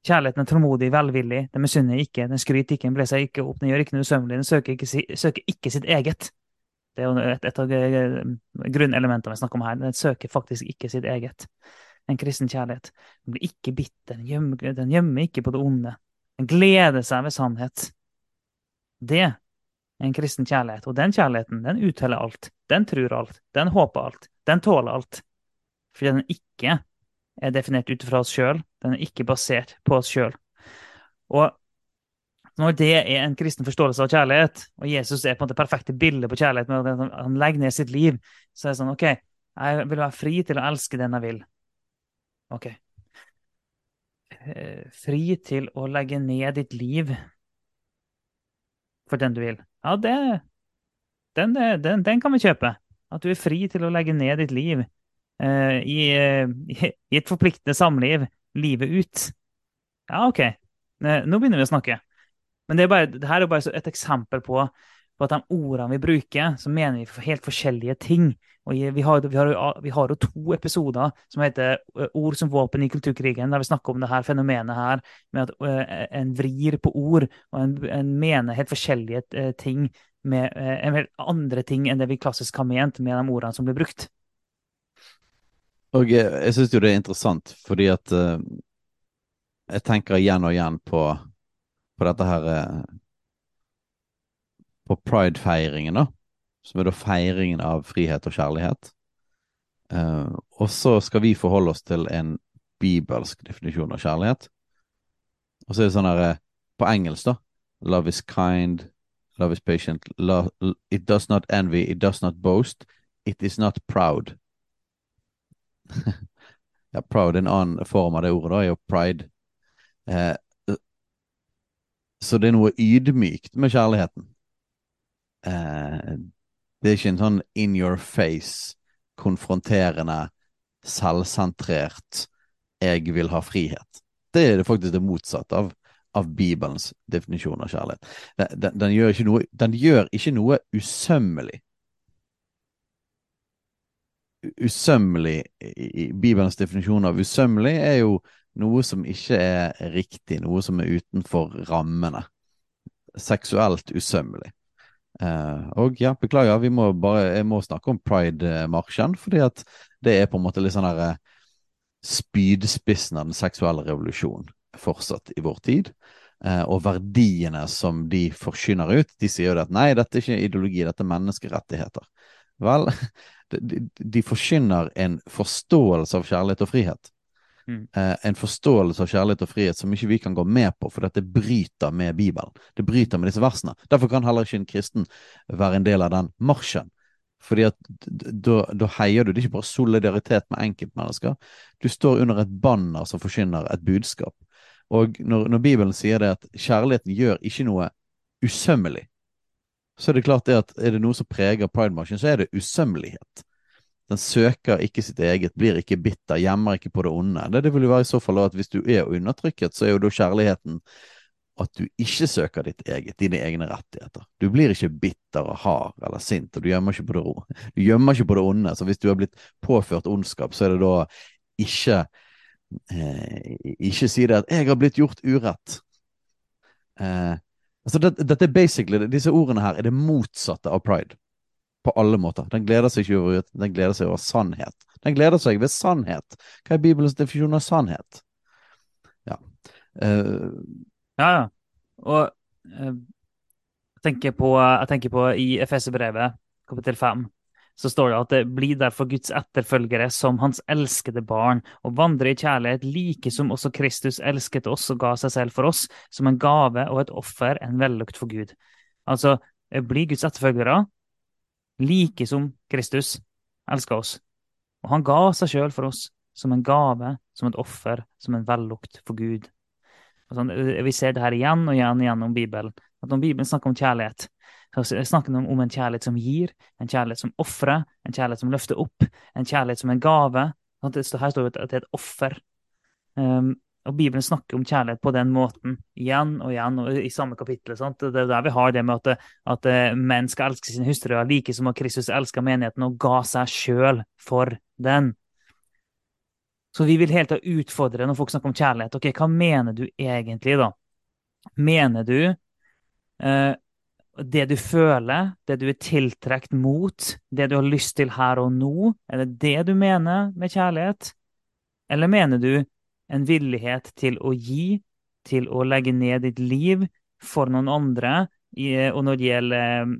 Kjærligheten er tålmodig, velvillig, den misunner ikke, den skryter ikke, den blir seg ikke opp, den gjør ikke noe usømmelig, den søker ikke, søker ikke, sitt eget. Det er jo et, et av grunnelementene vi snakker om her. Den søker faktisk ikke sitt eget. En kristen kjærlighet. Den blir ikke bitter, den gjemmer, den gjemmer ikke på det onde. Den gleder seg ved sannhet. Det er en kristen kjærlighet. Og den kjærligheten, den utteller alt. Den tror alt. Den håper alt. Den tåler alt. Fordi den ikke er definert ut fra oss sjøl. Den er ikke basert på oss sjøl. Og når det er en kristen forståelse av kjærlighet, og Jesus er på en måte perfekte bildet på kjærlighet, med at han legger ned sitt liv, så er det sånn OK, jeg vil være fri til å elske den jeg vil. OK. Eh, fri til å legge ned ditt liv for den du vil. Ja, det, den, den, den kan vi kjøpe. At du er fri til å legge ned ditt liv i, uh, [laughs] i, et forpliktende samliv livet ut. Ja, OK. Nå begynner vi å snakke. Men det, er bare, det her er bare et eksempel på, på, at de ordene vi bruker, så mener vi helt forskjellige ting. Og vi har, vi, har, vi har, jo to episoder som heter 'Ord som våpen i kulturkrigen', der vi snakker om det her fenomenet her med at en vrir på ord, og en, en mener helt forskjellige ting med en helt andre ting enn det vi klassisk har ment med de ordene som blir brukt. Og jeg syns jo det er interessant, fordi at uh, jeg tenker igjen og igjen på, på dette her uh, På pridefeiringen, da. Som er da feiringen av frihet og kjærlighet. Uh, og så skal vi forholde oss til en bibelsk definisjon av kjærlighet. Og så er det sånn her På engelsk, da. Love is kind. Love is patient. Love, it does not envy. It does not boast. It is not proud. Ja, proud, en annen form av det ordet, da, er jo pride. Eh, så det er noe ydmykt med kjærligheten. Eh, det er ikke en sånn in your face, konfronterende, selvsentrert 'jeg vil ha frihet'. Det er det faktisk det motsatte av, av Bibelens definisjon av kjærlighet. Den, den, den, gjør noe, den, gjør ikke noe, usømmelig usømmelig Bibelens definisjon av usømmelig er jo noe som ikke er riktig, noe som er utenfor rammene. Seksuelt usømmelig. Uh, og ja, beklager, vi må bare, jeg må snakke om pride-marsjen, fordi at det er på en måte litt sånn derre spydspissen av den seksuelle revolusjonen fortsatt i vår tid. Uh, og verdiene som de forkynner ut, de sier jo at nei, dette er ikke ideologi, dette er menneskerettigheter. Vel, [laughs] de, de forkynner en forståelse av kjærlighet og frihet. Mm. Eh, en forståelse av kjærlighet og frihet som ikke vi kan gå med på, for dette bryter med Bibelen. Det bryter med disse versene. Derfor kan heller ikke en kristen være en del av den marsjen. Fordi at da heier du Det er ikke bare solidaritet med enkeltmennesker. Du står under et banner som forkynner et budskap. Og når, når Bibelen sier det at kjærligheten gjør ikke noe usømmelig, så er det klart det at er det noe som preger pridemarsjen, så er det usømmelighet. Den søker ikke sitt eget, blir ikke bitter, gjemmer ikke på det onde. Det, det vil jo være i så fall at hvis du er undertrykket, så er jo da kjærligheten at du ikke søker ditt eget, dine egne rettigheter. Du blir ikke bitter og hard eller sint, og du gjemmer ikke på det. Du gjemmer ikke på det onde. Så hvis du har blitt påført ondskap, så er det da ikke eh, Ikke si det at 'jeg har blitt gjort urett'. Eh, Altså, dette det er basically, Disse ordene her er det motsatte av pride. På alle måter. Den gleder seg ikke over den gleder seg over sannhet. Den gleder seg ved sannhet. Hva er Bibelens definisjon av sannhet? Ja. Uh, ja, ja. Og uh, jeg, tenker på, jeg tenker på i Efeserbrevet, kapittel 5, så står det at det blir derfor Guds etterfølgere som hans elskede barn, og vandre i kjærlighet like som også Kristus elsket oss og ga seg selv for oss, som en gave og et offer, en vellukt for Gud. Altså, bli Guds etterfølgere like som Kristus elska oss. Og han ga seg sjøl for oss, som en gave, som et offer, som en vellukt for Gud. Altså, vi ser det her igjen og igjen gjennom Bibelen. At når Bibelen snakker om kjærlighet, så snakker vi om en kjærlighet som gir, en kjærlighet som ofrer, en kjærlighet som løfter opp, en kjærlighet som en gave. Her står det at det er et offer. Um, Og Bibelen snakker om kjærlighet på den måten igjen og igjen og i samme kapittel. Sant? Det er der vi har det med at, at eh, menn skal elske sine hustruer like som at Kristus elska menigheten og ga seg sjøl for den. Så vi vil helt tatt utfordre når folk snakker om kjærlighet. Ok, Hva mener du egentlig, da? Mener du eh, det du føler, det du er tiltrukket mot, det du har lyst til her og nå? Er det det du mener med kjærlighet? Eller mener du en villighet til å gi, til å legge ned ditt liv for noen andre. Og når det gjelder,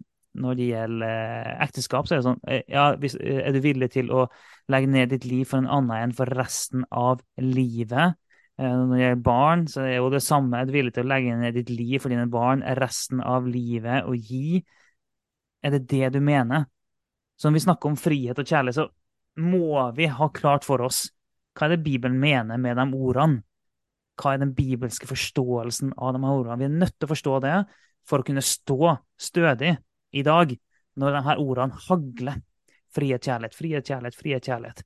når det gjelder ekteskap, så er det sånn eh, ja, eh, Er du villig til å legge ned ditt liv for en annen enn for resten av livet? Eh, når det gjelder barn, så er det jo det samme. Er du villig til å legge ned ditt liv for dine barn resten av livet og gi? Er det det du mener? Så når vi snakker om frihet og kjærlighet, så må vi ha klart for oss hva er det Bibelen mener med de ordene? Hva er den bibelske forståelsen av de ordene? Vi er nødt til å forstå det for å kunne stå stødig i dag, når de her ordene hagler. Frihet, kjærlighet, frihet, kjærlighet, frihet, kjærlighet.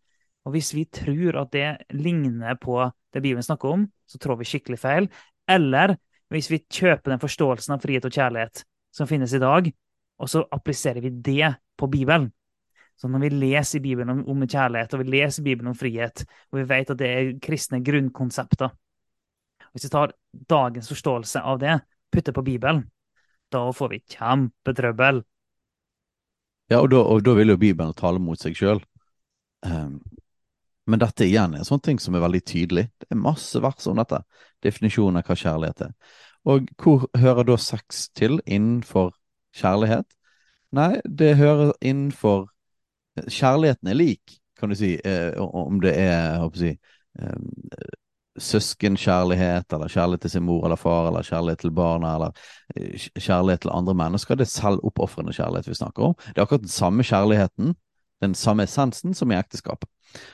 Og hvis vi tror at det ligner på det Bibelen snakker om, så tror vi skikkelig feil. Eller hvis vi kjøper den forståelsen av frihet og kjærlighet som finnes i dag, og så appliserer vi det på Bibelen, så når vi leser i Bibelen om, om, kjærlighet, og vi leser Bibelen om frihet, og vi vet at det er kristne grunnkonsepter Hvis vi tar dagens forståelse av det, putter på Bibelen, da får vi kjempetrøbbel. Ja, og da, og da vil jo Bibelen tale mot seg sjøl. Um, ehm, men dette igjen er en sånn ting som er veldig tydelig. Det er masse vers om dette. Definisjonen av hva kjærlighet er. Og hvor hører da sex til innenfor kjærlighet? Nei, det hører innenfor Kjærligheten er lik, kan du si, eh, om det er håper jeg, eh, søskenkjærlighet, eller kjærlighet til sin mor eller far, eller kjærlighet til barna, eller eh, kjærlighet til andre mennesker. Det er selvoppofrende kjærlighet vi snakker om. Det er akkurat den samme kjærligheten, den samme essensen, som i ekteskapet.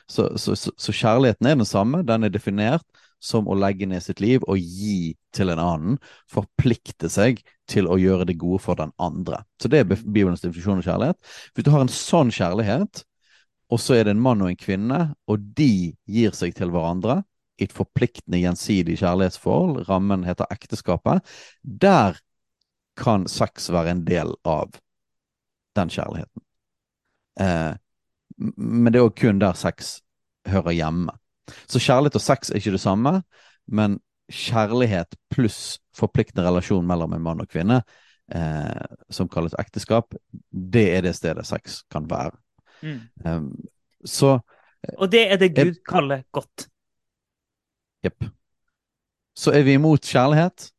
Så, så, så, så, kjærligheten er den samme. Den er definert som å legge ned sitt liv og gi til en annen. Forplikte seg til å gjøre det gode for den andre. Så det er Bibelens definisjon av kjærlighet. Hvis du har en sånn kjærlighet, og så er det en mann og en kvinne, og de gir seg til hverandre i et forpliktende gjensidig kjærlighetsforhold, rammen heter ekteskapet, der kan sex være en del av den kjærligheten. Eh, men det er jo kun der sex hører hjemme. Så kjærlighet og sex er ikke det samme, men kjærlighet pluss forpliktende relasjon mellom en mann og kvinne, eh, som kalles ekteskap, det er det stedet sex kan være. Mm. Um, så Og det er det Gud er, kaller godt. Jepp. Så er vi imot kjærlighet?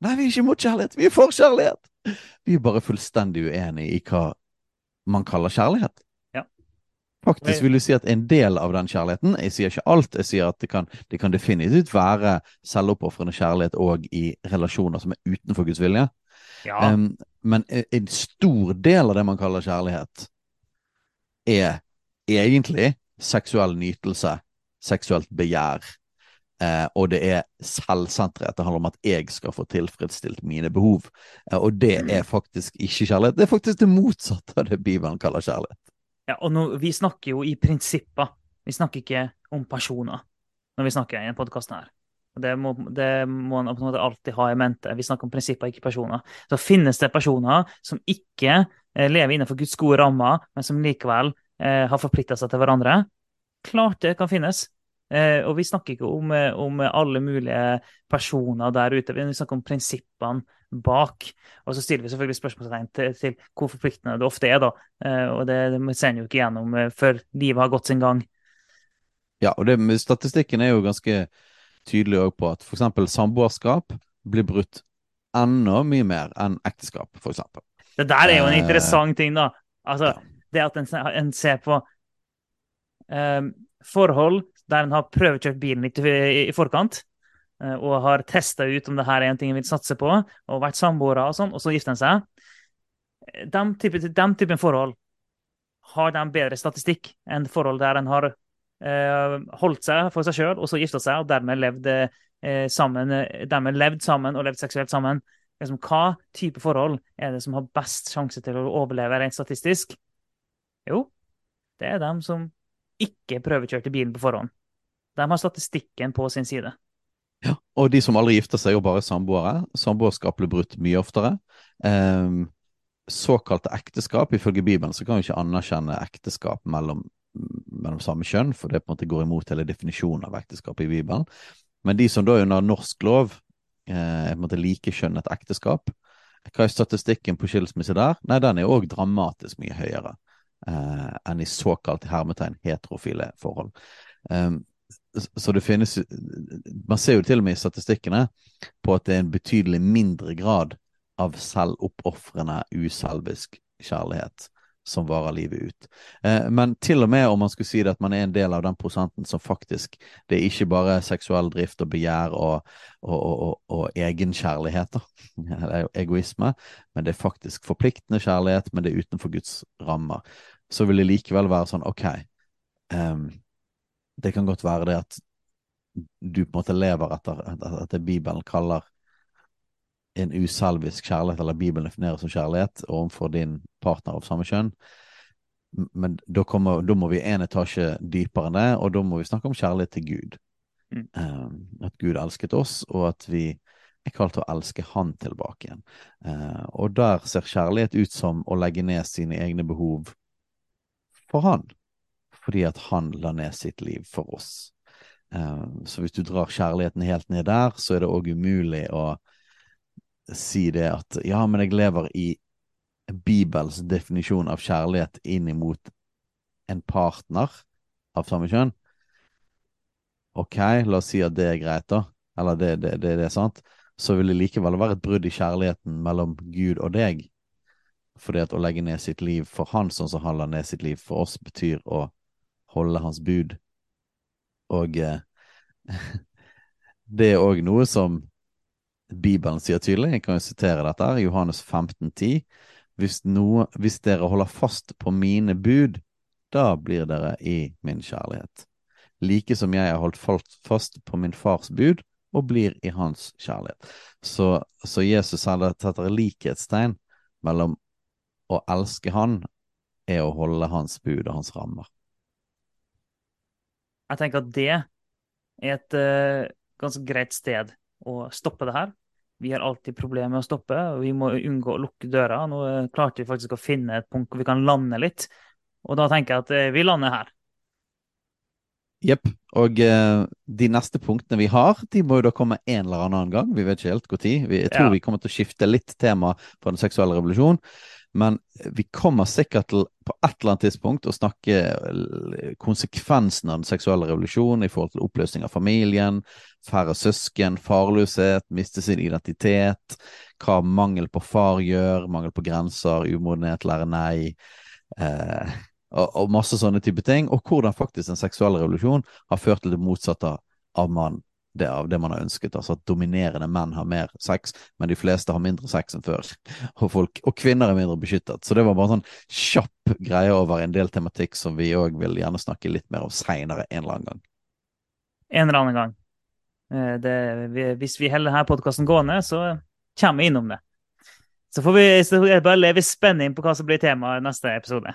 Nei, vi er ikke imot kjærlighet, vi er for kjærlighet! Vi er bare fullstendig uenige i hva man kaller kjærlighet. Faktisk vil du si at en del av den kjærligheten Jeg sier ikke alt, jeg sier at det kan, det kan definitivt være selvoppofrende kjærlighet òg i relasjoner som er utenfor Guds vilje. Ja. Um, men en stor del av det man kaller kjærlighet, er egentlig seksuell nytelse, seksuelt begjær. Eh, og det er selvsentrert. Det handler om at jeg skal få tilfredsstilt mine behov. Eh, og det er faktisk ikke kjærlighet. Det er faktisk det motsatte av det Bibelen kaller kjærlighet. Ja, og nå, vi snakker jo i prinsipper. Vi snakker ikke om personer når vi snakker i denne podkasten her. Det må, det må man på en måte alltid ha i mente. Vi snakker om prinsipper, ikke personer. Så finnes det personer som ikke eh, lever innenfor Guds gode rammer, men som likevel eh, har forplikta seg til hverandre. Klart det kan finnes. Eh, og vi snakker ikke om, eh, om, alle mulige personer der ute, vi snakker om prinsippene bak. Og så stiller vi selvfølgelig spørsmålstegn til, til, hvor forpliktende det ofte er, da. Eh, og det, det ser en jo ikke gjennom før livet har gått sin gang. Ja, og det, statistikken er jo ganske tydelig òg på at f.eks. samboerskap blir brutt enda mye mer enn ekteskap, f.eks. Det der er jo en interessant ting, da. Altså, det at en, en ser på um, forhold der en har prøvekjørt bilen litt i, forkant eh, og har testa ut om det her er en ting en vil satse på, og vært samboere og sånn, og så gifter en seg. De typen, den typen forhold har de bedre statistikk enn forhold der en har eh, holdt seg for seg sjøl og så gifta seg, og dermed levd eh, sammen, dermed levd sammen og levd seksuelt sammen. Liksom, hva type forhold er det som har best sjanse til å overleve rent statistisk? Jo, det er dem som ikke prøvekjørte bilen på forhånd. De har statistikken på sin side. Ja, og de som aldri gifter seg, og bare samboere. Samboerskap blir brutt mye oftere. Um, såkalte ekteskap, ifølge Bibelen, så kan vi ikke anerkjenne ekteskap mellom, mellom samme kjønn, for det på en måte går imot hele definisjonen av ekteskap i Bibelen. Men de som da under norsk lov eh, på en måte likekjønnet ekteskap, hva er statistikken på skilsmisse der? Nei, den er òg dramatisk mye høyere eh, enn i såkalt hermetegn heterofile forhold. Um, så det finnes Man ser jo til og med i statistikkene på at det er en betydelig mindre grad av selvoppofrende, uselvisk kjærlighet som varer livet ut. Eh, men til og med om man skulle si det at man er en del av den prosenten som faktisk Det er ikke bare seksuell drift og begjær og, og, og, og egenkjærlighet, [laughs] eller egoisme, men det er faktisk forpliktende kjærlighet, men det er utenfor Guds rammer. Så vil det likevel være sånn, OK um, Det kan godt være det at du på en måte lever etter, at det Bibelen kaller en uselvisk kjærlighet, eller Bibelen definerer som kjærlighet, overfor din partner av samme kjønn. Men da, kommer, da må vi en etasje dypere enn det, og da må vi snakke om kjærlighet til Gud. Mm. Um, at Gud elsket oss, og at vi er kalt til å elske Han tilbake igjen. Uh, og der ser kjærlighet ut som å legge ned sine egne behov for Han, fordi at Han la ned sitt liv for oss. Uh, så hvis du drar kjærligheten helt ned der, så er det òg umulig å si det at ja, men jeg lever i Bibels definisjon av kjærlighet inn imot en partner av samme kjønn. Ok, la oss si at det er greit, da. Eller det, det, det, det er sant. Så vil det likevel være et brudd i kjærligheten mellom Gud og deg. Fordi at å legge ned sitt liv for han sånn som han la ned sitt liv for oss, betyr å holde hans bud. Og eh, [laughs] det er òg noe som Bibelen sier tydelig, jeg kan jo sitere dette, her, Johannes 15, 10. Hvis, noe, hvis dere holder fast på mine bud, da blir dere i min kjærlighet. Like som jeg har holdt fast på min fars bud og blir i hans kjærlighet. Så, så Jesus setter likhetstegn mellom å elske han er å holde hans bud og hans rammer. Jeg tenker at det er et uh, ganske greit sted å stoppe det her. Vi har alltid problemer med å stoppe, og vi må unngå å lukke døra. Nå klarte vi faktisk å finne et punkt hvor vi kan lande litt, og da tenker jeg at uh, vi lander her. Jepp. Og uh, de neste punktene vi har, de må jo da komme en eller annen gang. Vi vet ikke helt når. Jeg tror ja. vi kommer til å skifte litt tema fra den seksuelle revolusjonen. Men vi kommer sikkert til på et eller annet tidspunkt å snakke konsekvensen av den seksuelle revolusjonen i forhold til oppløsning av familien, færre søsken, farløshet, miste sin identitet, hva mangel på far gjør, mangel på grenser, umodenhet, lære nei. Eh, og, masse sånne type ting, og hvordan faktisk den seksuelle revolusjonen har ført til det motsatte av mann det av det man har ønsket. Altså at dominerende menn har mer sex, men de fleste har mindre sex enn før. [laughs] Og, folk, og kvinner er mindre beskyttet. Så det var bare en sånn kjapp greie over en del tematikk som vi òg vil gjerne snakke litt mer om seinere en eller annen gang. En eller annen gang. Eh, det, hvis vi holder denne podkasten gående, så kommer vi innom det. Så får vi så bare leve i spenning på hva som blir temaet i neste episode.